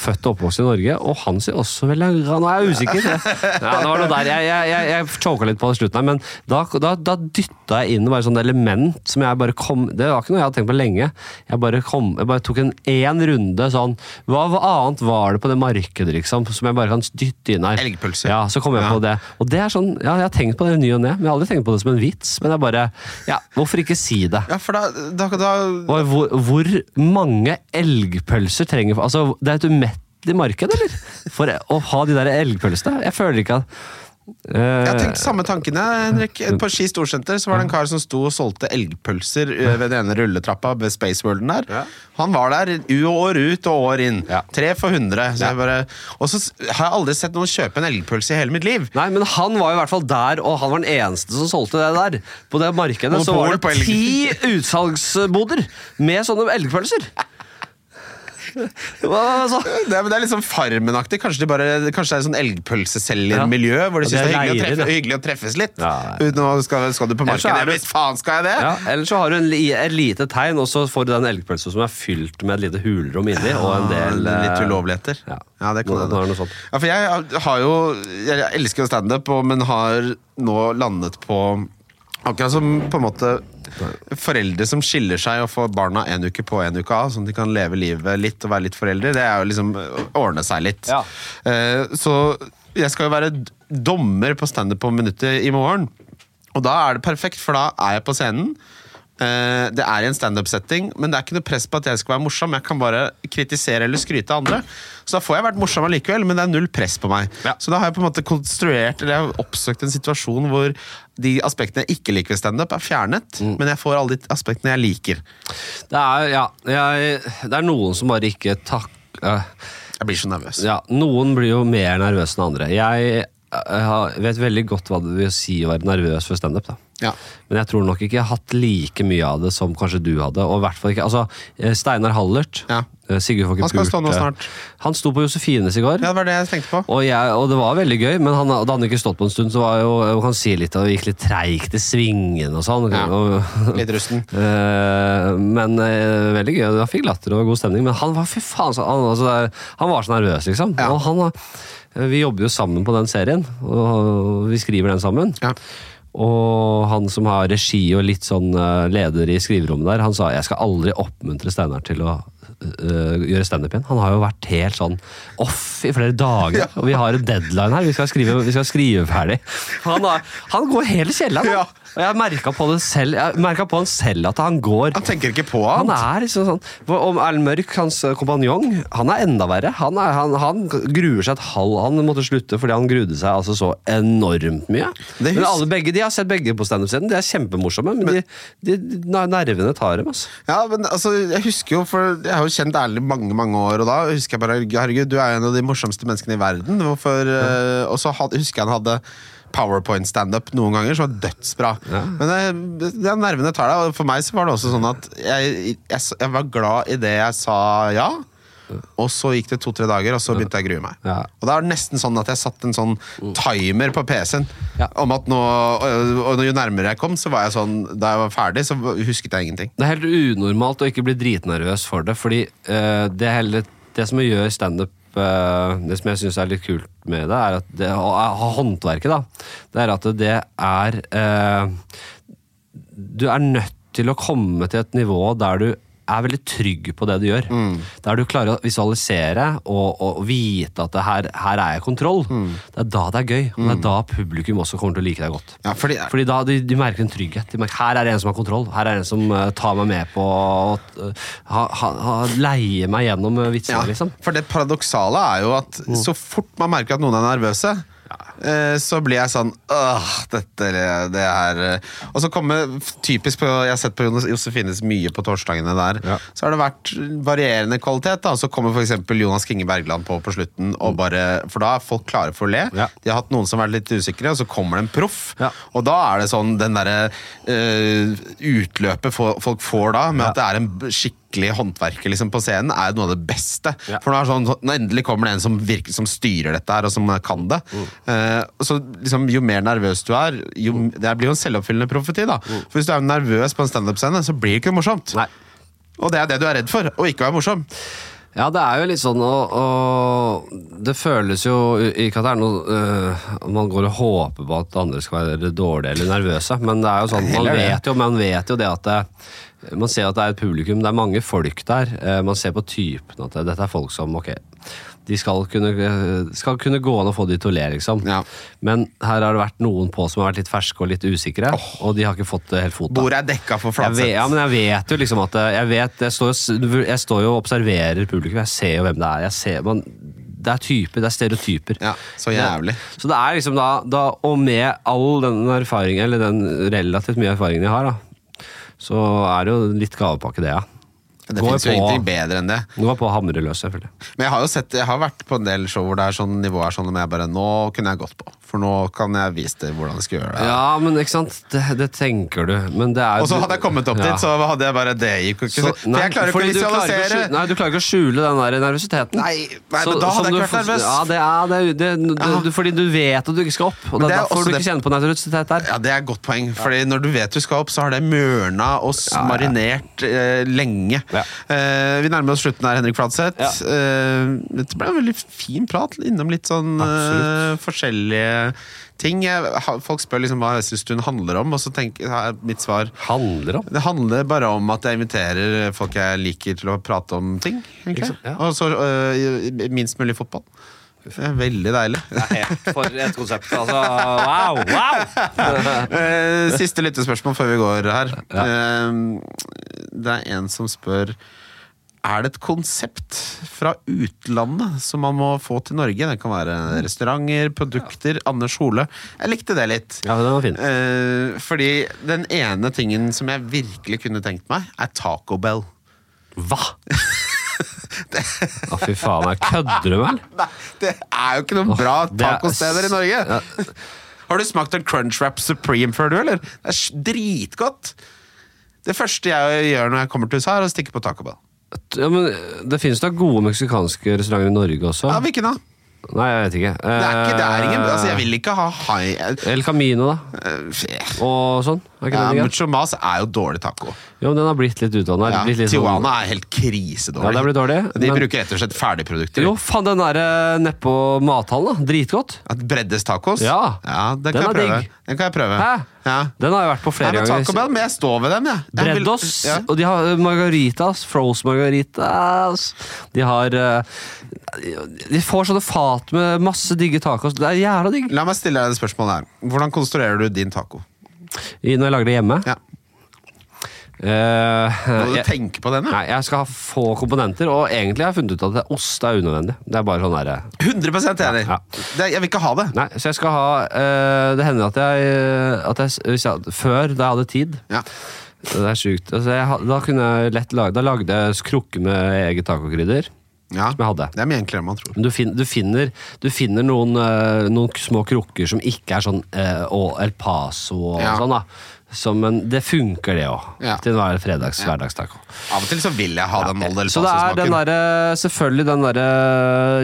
Speaker 2: født og oppvokst i Norge, og han sier også vel Nå er jeg usikker. Ja, det var noe der. Jeg, jeg, jeg, jeg choka litt på det slutten her, men da, da, da dytta jeg inn bare sånn element som jeg bare kom Det var ikke noe jeg hadde tenkt på lenge. Jeg bare, kom, jeg bare tok en én runde sånn hva annet var det på det markedet, liksom, som jeg bare kan dytte inn her?
Speaker 1: Elgpølser.
Speaker 2: Ja, så kom jeg
Speaker 1: Ja.
Speaker 2: på det. Og det er sånn, ja, jeg har tenkt på det ny og ne, men jeg har aldri tenkt på det som en vits. Men jeg bare Ja, hvorfor ikke si det?
Speaker 1: Ja, for da, da, da
Speaker 2: hvor, hvor mange elgpølser trenger Altså, Det er et umettelig marked, eller? For å ha de der elgpølsene. Jeg føler ikke at
Speaker 1: Jeg har tenkt samme tankene, Henrik. På Ski Storsenter så var det en kar som sto og solgte elgpølser eh, ved den ene rulletrappa ved Spaceworlden der.
Speaker 2: Ja.
Speaker 1: Han var der år ut og år inn.
Speaker 2: Ja.
Speaker 1: Tre for hundre. Så
Speaker 2: Ja.
Speaker 1: jeg bare- Og så har jeg aldri sett noen kjøpe en elgpølse i hele mitt liv.
Speaker 2: Nei, men han var i hvert fall der, og han var den eneste som solgte det der. På det markedet så var det ti utsalgsboder med sånne elgpølser. Altså?
Speaker 1: Det er, det er litt sånn Farmen-aktig. Kanskje, de kanskje det er sånn elgpølseselgermiljø hvor de
Speaker 2: Ja,
Speaker 1: syns
Speaker 2: det er
Speaker 1: hyggelig, hyggelig å, treffe, hyggelig å treffes litt.
Speaker 2: Ja, ja.
Speaker 1: Uten å skal, skal du på markedet? Hvis faen skal jeg det!
Speaker 2: Ja, Eller så har du en, et lite tegn, og så får du den elgpølsa som er fylt med et lite hulrom inni, og en del
Speaker 1: Litt
Speaker 2: eh,
Speaker 1: ulovligheter.
Speaker 2: Ja,
Speaker 1: Ja, det kan hende. Ja, for jeg har jo Jeg elsker jo standup, men har nå landet på Akkurat som på en måte foreldre som skiller seg og får barna en uke på en uke av, sånn at de kan leve livet litt og være litt foreldre. Det er jo liksom ordne seg litt.
Speaker 2: Ja.
Speaker 1: Eh, Så jeg skal jo være dommer på standup på minuttet i morgen. Og da er det perfekt, for da er jeg på scenen. Eh, Det er i en standup-setting, men det er ikke noe press på at jeg skal være morsom. Jeg kan bare kritisere eller skryte av andre. Så da får jeg vært morsom allikevel, men det er null press på meg.
Speaker 2: Ja.
Speaker 1: Så da har jeg på en måte konstruert Eller jeg har oppsøkt en situasjon hvor de aspektene jeg ikke liker ved standup, er fjernet. Men jeg får alle de aspektene jeg liker.
Speaker 2: Det er, ja, jeg, det er noen som bare ikke takker eh,
Speaker 1: Jeg blir så nervøs.
Speaker 2: ja, noen blir jo mer nervøse enn andre. Jeg har- vet veldig godt hva det vil si å være nervøs for standup.
Speaker 1: Ja.
Speaker 2: Men jeg tror nok ikke jeg har hatt like mye av det som kanskje du hadde. Og hvert fall ikke, altså, eh, Steinar Hallert,
Speaker 1: Ja.
Speaker 2: eh, Sigurd får ikke
Speaker 1: Han skal stå nå snart.
Speaker 2: Han sto på Josefines i går.
Speaker 1: ja, det var det jeg tenkte på.
Speaker 2: Og, jeg, og det var veldig gøy, men han, da han ikke stått på en stund, så var jo, man kan si litt, og gikk litt treigt i svingen og sånn.
Speaker 1: Ja,
Speaker 2: Og,
Speaker 1: Litt rusten.
Speaker 2: Eh, men veldig gøy. Han fikk latter og god stemning. Men han var fy faen så, han, altså, han var så nervøs, liksom.
Speaker 1: Ja.
Speaker 2: Og han, var- vi jobber jo sammen på den serien, og vi skriver den sammen.
Speaker 1: Ja.
Speaker 2: Og han som har regi og litt sånn eh, leder i skriverommet der, han sa jeg skal aldri oppmuntre Steinar til å eh, gjøre standup igjen. Han har jo vært helt sånn off i flere dager, og vi har en deadline her. Vi skal skrive, vi skal skrive ferdig. Han, har, han går helt i kjelleren.
Speaker 1: Ja.
Speaker 2: Han. Og jeg merka på, det selv- jeg på han selv at han går
Speaker 1: Han tenker ikke på
Speaker 2: han
Speaker 1: annet.
Speaker 2: er liksom sånn Om Erlend Mørk, hans eh, kompanjong, han er enda verre. Han, er, han, han gruer seg et halv Han måtte slutte fordi han grudde seg altså så enormt mye.
Speaker 1: Det
Speaker 2: Men alle begge, De har sett begge på standup-scenen. De er kjempemorsomme, men, de, de, de, nervene tar dem. Altså.
Speaker 1: Ja, men altså, jeg husker jo, for jeg har jo kjent Erlend mange mange år, og da husker jeg bare Herregud, du er en av de morsomste menneskene i verden. Hvorfor, eh, Og så had- husker jeg han hadde powerpoint-standup noen ganger, som var dødsbra. Men det, det er nervene tar deg, og for meg så var det også sånn at jeg, jeg, jeg var glad i det jeg sa ja. Og så gikk det to-tre dager, og så begynte jeg å grue meg.
Speaker 2: Ja.
Speaker 1: Og da er det nesten sånn at jeg satte en sånn timer på PC-en.
Speaker 2: Ja.
Speaker 1: Om at nå, og, jo nærmere jeg kom, så var jeg sånn Da jeg var ferdig, så husket jeg ingenting.
Speaker 2: Det er helt unormalt å ikke bli dritnervøs for det, fordi uh, det, hele, det som gjør standup Det som jeg syns er litt kult med det, er at det, håndverket, da, det er at det er eh, Du er nødt til å komme til et nivå der du er veldig trygg på det du gjør. Der du klarer å visualisere og, og vite at det her, her er jeg kontroll. Det er da det er gøy, og det er da publikum også kommer til å like deg godt.
Speaker 1: Ja, fordi,
Speaker 2: Fordi da de, de merker en trygghet. De merker, her er det en som har kontroll. Her er det en som uh, tar meg med på uh, ha, ha, ha, leie meg gjennom uh, vitsene,
Speaker 1: ja,
Speaker 2: liksom.
Speaker 1: for det paradoksale er jo at så fort man merker at noen er nervøse, eh, så blir jeg sånn Åh, dette det er eh». Og så kommer typisk på Jeg har sett på Jonas- Josefines mye på torsdagene der.
Speaker 2: Ja.
Speaker 1: Så har det vært varierende kvalitet. da Så kommer f.eks. Jonas Kinge Bergland på på slutten, og bare, for da er folk klare for å le.
Speaker 2: Ja.
Speaker 1: De har hatt noen som har vært litt usikre, og så kommer det en proff.
Speaker 2: Ja.
Speaker 1: Og da er det sånn den derre uh, utløpet folk får da, med at det er en skikkelig håndverker liksom, på scenen, er noe av det beste. For nå er sånn, nå endelig kommer det en som, virker, som styrer dette her, og som kan det.
Speaker 2: Mm.
Speaker 1: Eh, så liksom, Jo mer nervøs du er, jo, det blir jo en selvoppfyllende profeti. da. For Hvis du er nervøs på en standup-scene, så blir det ikke morsomt.
Speaker 2: Mm. Nei.
Speaker 1: Og det er det du er redd for, å ikke være morsom.
Speaker 2: Ja, det er jo litt sånn, og, og det føles jo ikke at det er noe øh, Man går og håper på at andre skal være dårlige eller nervøse, men det er jo sånn, man vet jo, man vet jo det at det, man ser at det er et publikum, det er mange folk der. eh, Man ser på typen at det- dette er folk som ok, de skal kunne, skal kunne gå an å få de til å le, liksom.
Speaker 1: Ja.
Speaker 2: Men her har det vært noen på som har vært litt ferske og litt usikre, og de har ikke fått det helt fot.
Speaker 1: Bordet er dekka for
Speaker 2: Jeg ja, men jeg vet jo liksom at Jeg, vet, jeg, står, jeg står jo og observerer publikum. Jeg ser jo hvem det er. Jeg ser, man, det er typer, det er stereotyper.
Speaker 1: Ja, så jævlig.
Speaker 2: Så det er liksom da, da Og med all den erfaringen, eller den relativt mye erfaringen jeg har, da, så er det jo litt gavepakke, det, ja.
Speaker 1: Det
Speaker 2: Går
Speaker 1: fins jo ingenting bedre enn det.
Speaker 2: Nå var på hamreløs, selvfølgelig.
Speaker 1: Men jeg har jo sett, jeg har vært på en del show hvor det er sånn nivået er sånn men jeg bare, nå kunne jeg gått på. For nå kan jeg vise deg hvordan jeg skal gjøre det.
Speaker 2: Ja, men ikke sant, det, det tenker du. Men det er
Speaker 1: Og så hadde jeg kommet opp
Speaker 2: Ja.
Speaker 1: dit, så hadde jeg bare Det gikk ikke.
Speaker 2: Så-
Speaker 1: nei, for jeg klarer ikke å
Speaker 2: klarer ikke
Speaker 1: visualisere
Speaker 2: Nei, du klarer ikke å skjule den der nervøsiteten.
Speaker 1: Nei, nei,
Speaker 2: Så-
Speaker 1: men da hadde jeg ikke vært nervøs.
Speaker 2: Ja, det er, det, det, det, du, fordi du vet at du ikke skal opp. Og det er
Speaker 1: er
Speaker 2: derfor du
Speaker 1: det-
Speaker 2: ikke kjenner på nervøsitet der.
Speaker 1: Ja, Det er et godt poeng. Fordi når du vet du skal opp, så har det mørna og marinert eh, lenge.
Speaker 2: Ja.
Speaker 1: Eh, vi nærmer oss slutten her, Henrik Fladseth.
Speaker 2: Ja.
Speaker 1: Eh, det ble en veldig fin prat. Innom litt sånn eh, forskjellige ting. Folk spør liksom hva Øystein handler om, og så tenker er mitt svar
Speaker 2: Handler om.
Speaker 1: det handler bare om at jeg inviterer folk jeg liker til å prate om ting.
Speaker 2: Ja.
Speaker 1: Og så uh, minst mulig fotball. Det er veldig deilig.
Speaker 2: For et konsept. Altså, wow! wow!
Speaker 1: Eh, Siste lyttespørsmål før vi går her. Ja. Det er en som spør Er det et konsept fra utlandet som man må få til Norge? Det kan være restauranter, produkter. Anders Hole. Jeg likte det litt.
Speaker 2: Ja, det var fint.
Speaker 1: Eh, fordi den ene tingen som jeg virkelig kunne tenkt meg, er Taco Bell.
Speaker 2: Hva?! Å, fy faen. Jeg kødder du vel?
Speaker 1: Nei, det er jo ikke noen bra
Speaker 2: er-
Speaker 1: tacosteder i Norge. Har du smakt en Crunchwrap Supreme før, du, eller? Det er dritgodt. Det første jeg gjør når jeg kommer til USA, er å stikke på Taco Bell.
Speaker 2: Ja, men Det finnes da gode meksikanske restauranter i Norge også?
Speaker 1: Ja, Hvilken da?
Speaker 2: Nei, jeg vet ikke.
Speaker 1: Det er ikke, det er ingen,
Speaker 2: bra,
Speaker 1: altså, jeg vil ikke ha high
Speaker 2: El Camino, da.
Speaker 1: eh,
Speaker 2: Og sånn. Er ikke
Speaker 1: ja,
Speaker 2: det?
Speaker 1: Mucho Mas er jo dårlig taco.
Speaker 2: Jo, men den har blitt litt utvanna.
Speaker 1: Ja,
Speaker 2: litt sånn-
Speaker 1: Tijuana er helt krisedårlig.
Speaker 2: Ja, det blitt dårlig,
Speaker 1: De
Speaker 2: men-
Speaker 1: bruker rett og slett ferdigprodukter.
Speaker 2: Jo, faen, den derre nedpå mathallen, da. Dritgodt.
Speaker 1: At Breddes tacos?
Speaker 2: Ja.
Speaker 1: den,
Speaker 2: Den
Speaker 1: kan jeg prøve.
Speaker 2: digg.
Speaker 1: Den kan jeg prøve.
Speaker 2: Hæ?
Speaker 1: Ja.
Speaker 2: Den har jeg vært på flere Nei,
Speaker 1: men
Speaker 2: ganger.
Speaker 1: Taco Bell, men jeg står ved dem, jeg. jeg vil-
Speaker 2: Breddos,
Speaker 1: ja.
Speaker 2: og de har eh, margaritas, froze margaritas. De har eh, De får sånne fat med masse digge tacos. Det er jævla digg.
Speaker 1: La meg stille deg et spørsmål her. Hvordan konstruerer du din taco?
Speaker 2: I- Når jeg lager det hjemme.
Speaker 1: Ja.
Speaker 2: Eh,
Speaker 1: Må du
Speaker 2: jeg,
Speaker 1: tenke på den, ja?
Speaker 2: nei, jeg skal ha få komponenter, og egentlig har jeg funnet ut at det, ost er unødvendig. Det er bare sånn derre
Speaker 1: 100 enig!
Speaker 2: Ja.
Speaker 1: Det, jeg vil ikke ha det.
Speaker 2: Nei, så jeg skal ha eh, Det hender at jeg, at jeg, hvis jeg Før, da jeg hadde tid
Speaker 1: Ja.
Speaker 2: Det er sjukt. Altså, jeg, ha- da kunne jeg lett lage Da lagde jeg krukke med eget tacokrydder.
Speaker 1: Ja.
Speaker 2: Som jeg hadde.
Speaker 1: Det er mye enklere enn man tror.
Speaker 2: Men du, fin, du finner, du finner noen, eh, noen små krukker som ikke er sånn eh, El Paso og
Speaker 1: Ja.
Speaker 2: sånn. da som en Det funker, det òg.
Speaker 1: Ja.
Speaker 2: Til enhver fredags hverdagstaco.
Speaker 1: Av og til så vil jeg ha den Mold del
Speaker 2: Så det er den
Speaker 1: Paso-smaken.
Speaker 2: Selvfølgelig den derre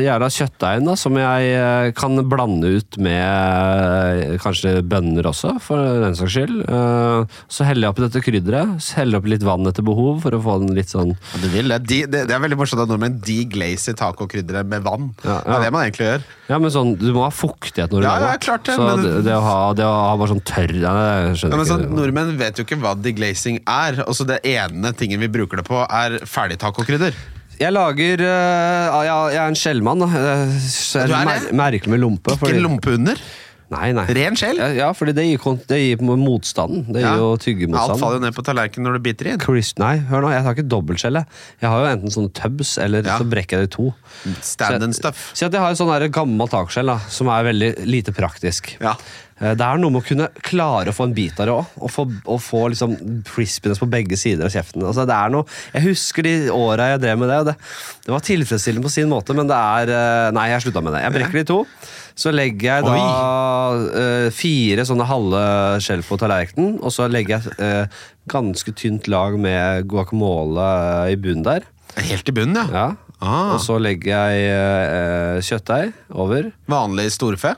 Speaker 2: jævla kjøttdeigen som jeg eh, kan blande ut med eh, kanskje bønner også, for den saks skyld. Eh, Så heller jeg oppi dette krydderet. Heller oppi litt vann etter behov for å få den litt sånn
Speaker 1: Ja, det, vil det. De, det, det er veldig morsomt at nordmenn deglazer tacokrydderet med vann.
Speaker 2: Ja,
Speaker 1: Det er det man egentlig gjør.
Speaker 2: Ja, men sånn, du må ha fuktighet når du
Speaker 1: Ja,
Speaker 2: lager
Speaker 1: ja, klart det,
Speaker 2: Så
Speaker 1: men-
Speaker 2: det, å ha, det å ha bare sånn tørr ja, det skjønner
Speaker 1: Ja, men
Speaker 2: jeg
Speaker 1: sånn,
Speaker 2: ikke.
Speaker 1: Nordmenn vet jo ikke hva deglazing er. Også det ene tingen vi bruker det på, er ferdigtacokrydder.
Speaker 2: Jeg lager uh, ja, Jeg er en skjellmann. Eh, er
Speaker 1: er
Speaker 2: mer, merkelig med lompe.
Speaker 1: Ikke en lompe under.
Speaker 2: Nei, nei.
Speaker 1: Ren skjell.
Speaker 2: Ja, fordi det gir, det gir motstanden. Det gir
Speaker 1: Ja.
Speaker 2: jo
Speaker 1: Alt faller jo ned på tallerkenen når du biter i.
Speaker 2: Crisp, nei, hør nå, jeg tar ikke dobbeltskjell. Jeg har jo enten sånne tubs, eller
Speaker 1: Ja.
Speaker 2: så brekker jeg det i to.
Speaker 1: Stand and stuff.
Speaker 2: Si at jeg har en sånn gammelt tacoskjell da, som er veldig lite praktisk.
Speaker 1: Ja.
Speaker 2: Eh, Det er noe med å kunne klare å få en bit av det òg, og få, og få liksom crispiness på begge sider av kjeften. Altså, det er noe, jeg husker de åra jeg drev med det, og det, det var tilfredsstillende på sin måte, men det er eh, Nei, jeg slutta med det. Jeg brekker det i to. Så legger jeg da uh, fire sånne halve skjell på tallerkenen, og så legger jeg uh, ganske tynt lag med guacamole i bunnen der.
Speaker 1: Helt i bunnen, ja.
Speaker 2: Ja.
Speaker 1: Ah.
Speaker 2: Og så legger jeg uh, kjøttdeig over.
Speaker 1: Vanlig storfe.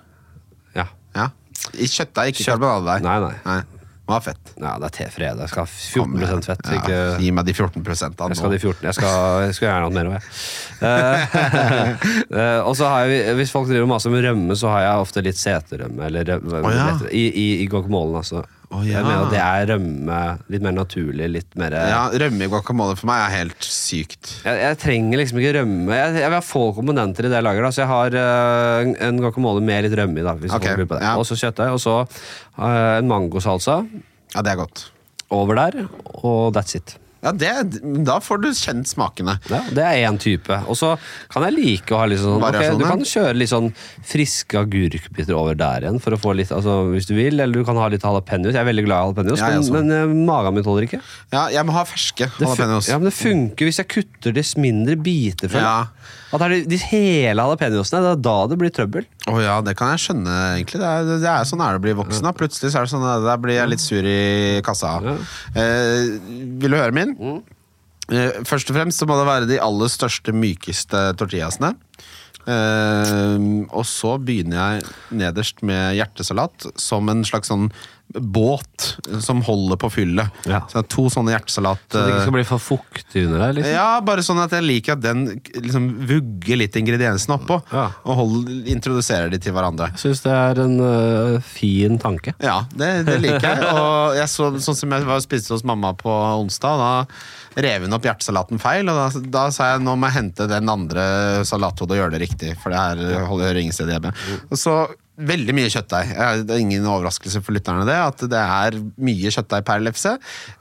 Speaker 2: Ja.
Speaker 1: Ja. Kjøttdeig, ikke
Speaker 2: Kjøtt-
Speaker 1: karbonadedeig.
Speaker 2: Nei, nei.
Speaker 1: nei. Det var fett.
Speaker 2: Ja, det er T-fredag. Jeg skal ha 14 fett.
Speaker 1: Ja,
Speaker 2: Ikke,
Speaker 1: Gi meg de 14 da.
Speaker 2: jeg skal de 14. Jeg skal, jeg skal gjerne ha mer òg, jeg. Uh, og så har jeg, Hvis folk driver maser med rømme, så har jeg ofte litt seterømme eller rømme,
Speaker 1: oh, ja.
Speaker 2: i, i, i guacamolen. Altså.
Speaker 1: Å, ja.
Speaker 2: Jeg mener at det er rømme litt mer naturlig, litt mer
Speaker 1: Ja, Rømme i guacamole for meg er helt sykt.
Speaker 2: jeg, jeg trenger liksom ikke rømme. Jeg, jeg vil ha få komponenter i det jeg lager. Da. Så jeg har uh, en- guacamole med litt rømme i. Da, hvis
Speaker 1: Ok,
Speaker 2: på det.
Speaker 1: ja.
Speaker 2: Og så kjøttdeig. Og så uh, en mangosalsa
Speaker 1: Ja, det er godt.
Speaker 2: over der, og that's it.
Speaker 1: Ja, det, Da får du kjent smakene.
Speaker 2: Ja, det er én type. Og så kan jeg like å ha litt sånn
Speaker 1: okay,
Speaker 2: Du kan kjøre litt sånn friske agurkbiter over der igjen, for å få litt, altså, hvis du vil. Eller du kan ha litt jalapeños. Jeg er veldig glad i jalapeños,
Speaker 1: Ja,
Speaker 2: men, men uh, magen min tåler ikke.
Speaker 1: Ja, Jeg må ha ferske jalapeños.
Speaker 2: ja, men det funker hvis jeg kutter dess mindre biter.
Speaker 1: Ja.
Speaker 2: At er de, de hele jalapeñosene, det er da det blir trøbbel.
Speaker 1: Å ja, det kan jeg skjønne, egentlig. Det er, det er sånn er det å bli voksen. Da. Plutselig så er det sånn at der blir jeg litt sur i kassa. Eh, vil du høre min? Eh, først og fremst så må det være de aller største, mykeste tortillasene. Eh, og så begynner jeg nederst med hjertesalat som en slags sånn båt som holder på fyllet.
Speaker 2: Ja.
Speaker 1: Så det er to sånne hjertesalat...
Speaker 2: Så det ikke
Speaker 1: eh,
Speaker 2: skal bli for fuktig under der. Liksom.
Speaker 1: ja, bare sånn at jeg liker at den liksom vugger litt ingrediensene oppå.
Speaker 2: Ja.
Speaker 1: Og hold, introduserer de til hverandre.
Speaker 2: Jeg syns det er en uh, fin tanke.
Speaker 1: Ja, det, det liker jeg. Og jeg så, sånn som jeg var spiste hos mamma på onsdag, da rev hun opp hjertesalaten feil. Og da, da sa jeg nå må jeg hente den andre salathodet og gjøre det riktig, for det her holder ingen steder hjemme. Og så Veldig mye kjøttdeig. Det er ingen overraskelse for lytterne det, at det er mye kjøttdeig per lefse.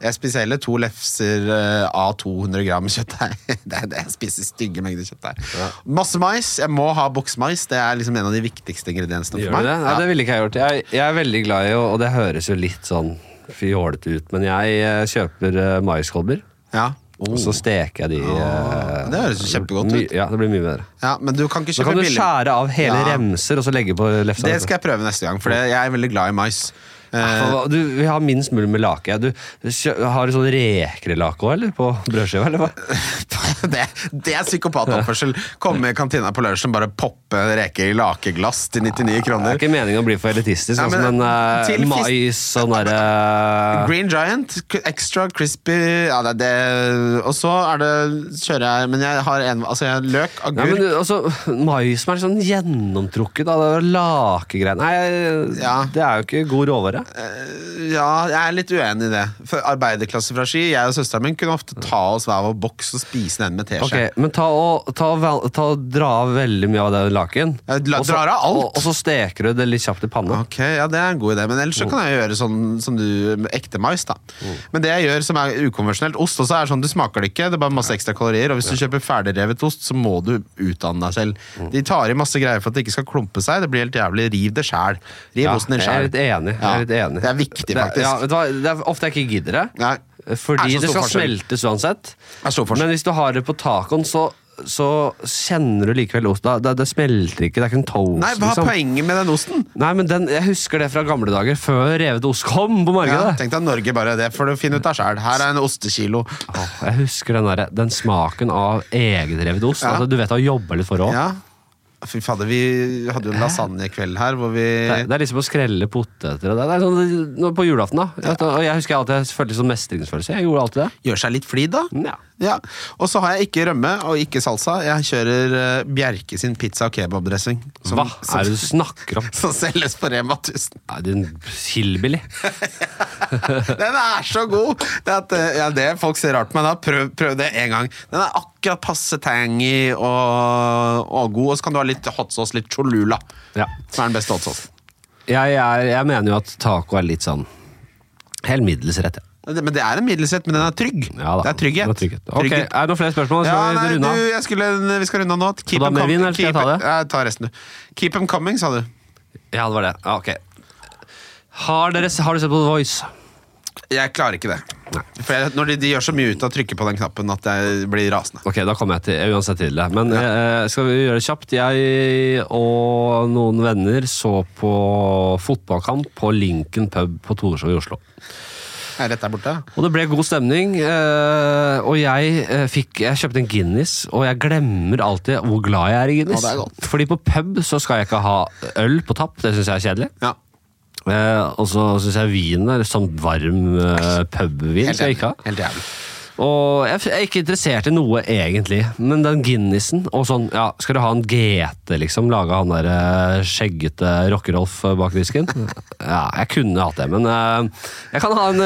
Speaker 1: Jeg spiser heller to lefser eh, av 200 gram kjøttdeig. Det er det jeg spiser stygge mengder kjøttdeig. Masse mais. Jeg må ha boksmais. Det er liksom en av de viktigste ingrediensene for meg.
Speaker 2: det? Nei,
Speaker 1: Ja.
Speaker 2: det ville ikke jeg gjort. Jeg, jeg er veldig glad i, og det høres jo litt sånn fjålete ut, men jeg eh, kjøper uh, maiskolber.
Speaker 1: Ja.
Speaker 2: Og så steker jeg de eh,
Speaker 1: Det høres kjempegodt ut.
Speaker 2: Ja, det blir mye bedre.
Speaker 1: Ja, men du kan ikke kjøpe billig.
Speaker 2: Da kan du skjære av hele
Speaker 1: Ja.
Speaker 2: remser og så legge på lefsa.
Speaker 1: Det skal jeg prøve neste gang, for jeg er veldig glad i mais. Eh,
Speaker 2: For Du vil ha minst mulig med lake. Du, har du sånn rekrelake òg, eller? På brødskiva, eller hva?
Speaker 1: det, det er psykopatoppførsel. Komme i kantina på lunsjen, bare poppe reker i lakeglass til 99 kroner.
Speaker 2: Det er ikke meningen å bli for elitistisk,
Speaker 1: Ja,
Speaker 2: altså,
Speaker 1: men
Speaker 2: men,
Speaker 1: uh,
Speaker 2: mais og derre uh...
Speaker 1: Green Giant, extra crispy ja, det, det. Og så er det kjører jeg Men jeg har en Altså, jeg løk, agurk
Speaker 2: men altså, Mais som er sånn gjennomtrukket av lakegreiene Nei,
Speaker 1: Ja.
Speaker 2: det er jo ikke god råvare.
Speaker 1: Ja, jeg er litt uenig i det. For arbeiderklasse fra Ski, jeg og søsteren min kunne ofte ta oss hver vår boks og spise den med teskje.
Speaker 2: Ok, Men ta og, ta, og ta og dra av veldig mye av det laken.
Speaker 1: La-
Speaker 2: også,
Speaker 1: drar av alt.
Speaker 2: Og, og så steker du det litt kjapt i panna.
Speaker 1: Ok, ja Det er en god idé, men ellers så kan jeg gjøre sånn som du ekte mais. da Men det jeg gjør som er ukonvensjonelt ost, også er sånn du smaker det ikke, det er bare masse ekstra kalorier. Og hvis du kjøper ferdigrevet ost, så må du utdanne deg selv. De tar i masse greier for at det ikke skal klumpe seg. Det blir helt jævlig. Riv det sjæl. Riv
Speaker 2: Ja,
Speaker 1: osten din
Speaker 2: jeg er litt enig.
Speaker 1: Ja,
Speaker 2: litt enig.
Speaker 1: det er viktig,
Speaker 2: Det,
Speaker 1: faktisk.
Speaker 2: ja, vet du hva? det er ofte jeg ikke gidder det.
Speaker 1: Nei.
Speaker 2: Fordi det skal
Speaker 1: forskjell.
Speaker 2: smeltes uansett. Men hvis du har det på tacoen, så så kjenner du likevel ost. Det, det smelter ikke, det er ikke en toast.
Speaker 1: Nei, hva er
Speaker 2: liksom.
Speaker 1: poenget med den osten?
Speaker 2: Nei, men den, Jeg husker det fra gamle dager, før revet ost kom på
Speaker 1: Ja,
Speaker 2: markedet.
Speaker 1: Tenk deg Norge bare, det får du finne ut av sjæl. Her er en ostekilo.
Speaker 2: Oh, jeg husker den, der, den smaken av egenrevet ost.
Speaker 1: Ja.
Speaker 2: Altså, du vet å jobbe litt for òg.
Speaker 1: Ja. Fy fader, vi hadde jo en lasagnekveld her hvor vi
Speaker 2: Det, er- det er liksom å skrelle poteter. og Det, det er sånn, nå på julaften, da. Og jeg husker alltid jeg følte sånn mestringsfølelse. Jeg gjorde alltid det.
Speaker 1: gjør seg litt flid, da.
Speaker 2: Ja.
Speaker 1: Ja. Og så har jeg ikke rømme og ikke salsa. Jeg kjører uh, Bjerke sin pizza og kebabdressing. som-
Speaker 2: Hva
Speaker 1: som-
Speaker 2: er det du snakker om?
Speaker 1: Som selges på Rema 1000.
Speaker 2: du din hillbilly.
Speaker 1: Den er så god! Det, at, eh, ja, det folk ser rart på meg da, prøv, prøv det en gang. Den er akkurat passe tangy og, og god. Og så kan du ha litt hot sauce, litt cholula.
Speaker 2: Ja.
Speaker 1: Som er den beste hot sauce.
Speaker 2: Jeg, er, jeg mener jo at taco er litt sånn helt middels rett. ja.
Speaker 1: Men det er en middelsett, men den er trygg.
Speaker 2: Ja da,
Speaker 1: det er trygghet.
Speaker 2: det er trygghet. Okay.
Speaker 1: Trygghet.
Speaker 2: Er det noen flere spørsmål?
Speaker 1: Ja, nei,
Speaker 2: vi runde
Speaker 1: du,
Speaker 2: av?
Speaker 1: jeg skulle, vi skal runde av nå. Keep
Speaker 2: da
Speaker 1: em
Speaker 2: med
Speaker 1: com-
Speaker 2: vin, eller skal jeg ta det?
Speaker 1: Ja, ta resten, du. Keep them coming, sa du.
Speaker 2: Ja, det var det. Ja, ok. Har dere har du sett på The Voice?
Speaker 1: Jeg klarer ikke det. Jeg, når de, de gjør så mye ut av å trykke på den knappen at jeg blir rasende.
Speaker 2: Ok, da kommer jeg til, uansett til det. Men eh, skal vi gjøre det kjapt? Jeg og noen venner så på fotballkamp på Lincoln pub på Torshov i Oslo.
Speaker 1: Rett der borte.
Speaker 2: Og det ble god stemning, eh, og jeg, eh, fikk, jeg kjøpte en Guinness, og jeg glemmer alltid hvor glad jeg er i Guinness.
Speaker 1: Ja, er.
Speaker 2: Fordi på pub så skal jeg ikke ha øl på tapp, det syns jeg er kjedelig.
Speaker 1: Ja.
Speaker 2: Eh, og så syns jeg vin er sånn varm pubvin skal jeg ikke ha.
Speaker 1: Helt jævlig.
Speaker 2: Og jeg er ikke interessert i noe, egentlig. Men den Guinnessen og sånn Ja, skal du ha en GT, liksom? Lage han der eh, skjeggete Rockerolf eh, bak disken? Ja, jeg kunne hatt det, men uh, jeg kan ha en,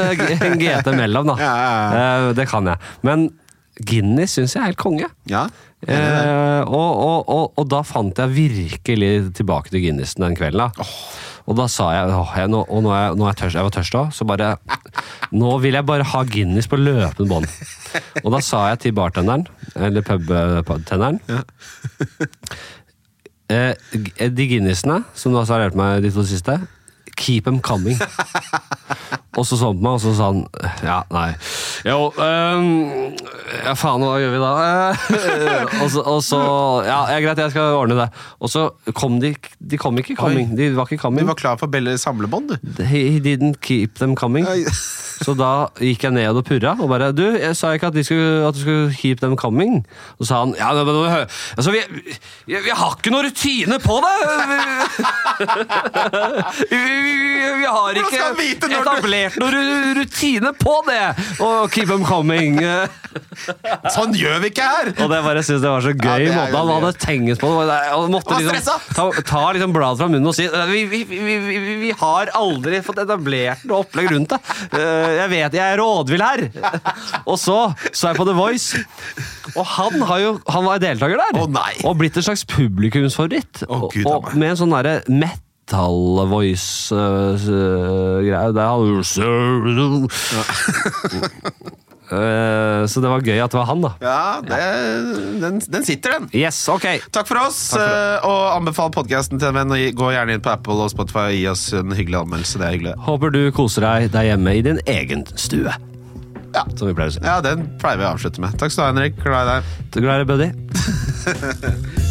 Speaker 2: en GT mellom, da. Eh, det kan jeg. Men Guinness syns jeg er helt konge.
Speaker 1: Ja. det.
Speaker 2: Eh, og, og, og, og da fant jeg virkelig tilbake til Guinnessen den kvelden. da Og da sa jeg, åh, jeg nå, og nå er, jeg- nå er jeg tørst, jeg var tørst da, så bare Nå vil jeg bare ha Guinness på løpende bånd. Og da sa jeg til bartenderen, eller pubtenderen eh, De Guinnessene som du har servert meg de to siste, keep them coming. Og så så han på meg, og så sa han Ja, nei Jo, um, ja faen, hva gjør vi da? Eh, og, så, og så Ja, ja, greit, jeg skal ordne det. Og så kom de De kom ikke coming. De var ikke
Speaker 1: Du
Speaker 2: coming.
Speaker 1: var klar for Belle samlebånd, du.
Speaker 2: He, didn't keep them coming. Så da gikk jeg ned og purra og bare Du, jeg sa ikke at, de skulle, at du skulle keep them coming. Og så sa han Ja, men, men altså, vi, vi, vi har ikke noe rutine på det! Vi, vi, har ikke etablert noen ru- rutine på det! Og keep them coming.
Speaker 1: Sånn gjør vi ikke her!
Speaker 2: Og det bare synes det var så gøy
Speaker 1: Ja, er
Speaker 2: måte. Han hadde tenkt på det. Han måtte liksom ta, ta liksom bladet fra munnen og si vi, vi, vi, vi, vi har aldri fått etablert noe opplegg rundt det. Eh, Jeg vet jeg er rådvill her! Og så så jeg på The Voice, og han, har jo, han var deltaker der.
Speaker 1: Oh.
Speaker 2: Og blitt en slags publikumsfavoritt.
Speaker 1: Oh,
Speaker 2: Og-
Speaker 1: Gud,
Speaker 2: og
Speaker 1: a
Speaker 2: med en sånn derre metal-voice-greie. det hadde Eh, Så det var gøy at det var han, da.
Speaker 1: Ja, det, den, den sitter, den.
Speaker 2: Yes, ok.
Speaker 1: Takk for oss, eh, og anbefal podkasten til en venn. og Gå gjerne inn på Apple og Spotify og gi oss en hyggelig anmeldelse. Det er hyggelig.
Speaker 2: Håper du koser deg der hjemme i din egen stue.
Speaker 1: Ja.
Speaker 2: Som vi pleier å si.
Speaker 1: Ja, den pleier vi å avslutte med. Takk skal du ha, Henrik. Glad i deg.
Speaker 2: Glad i deg, buddy.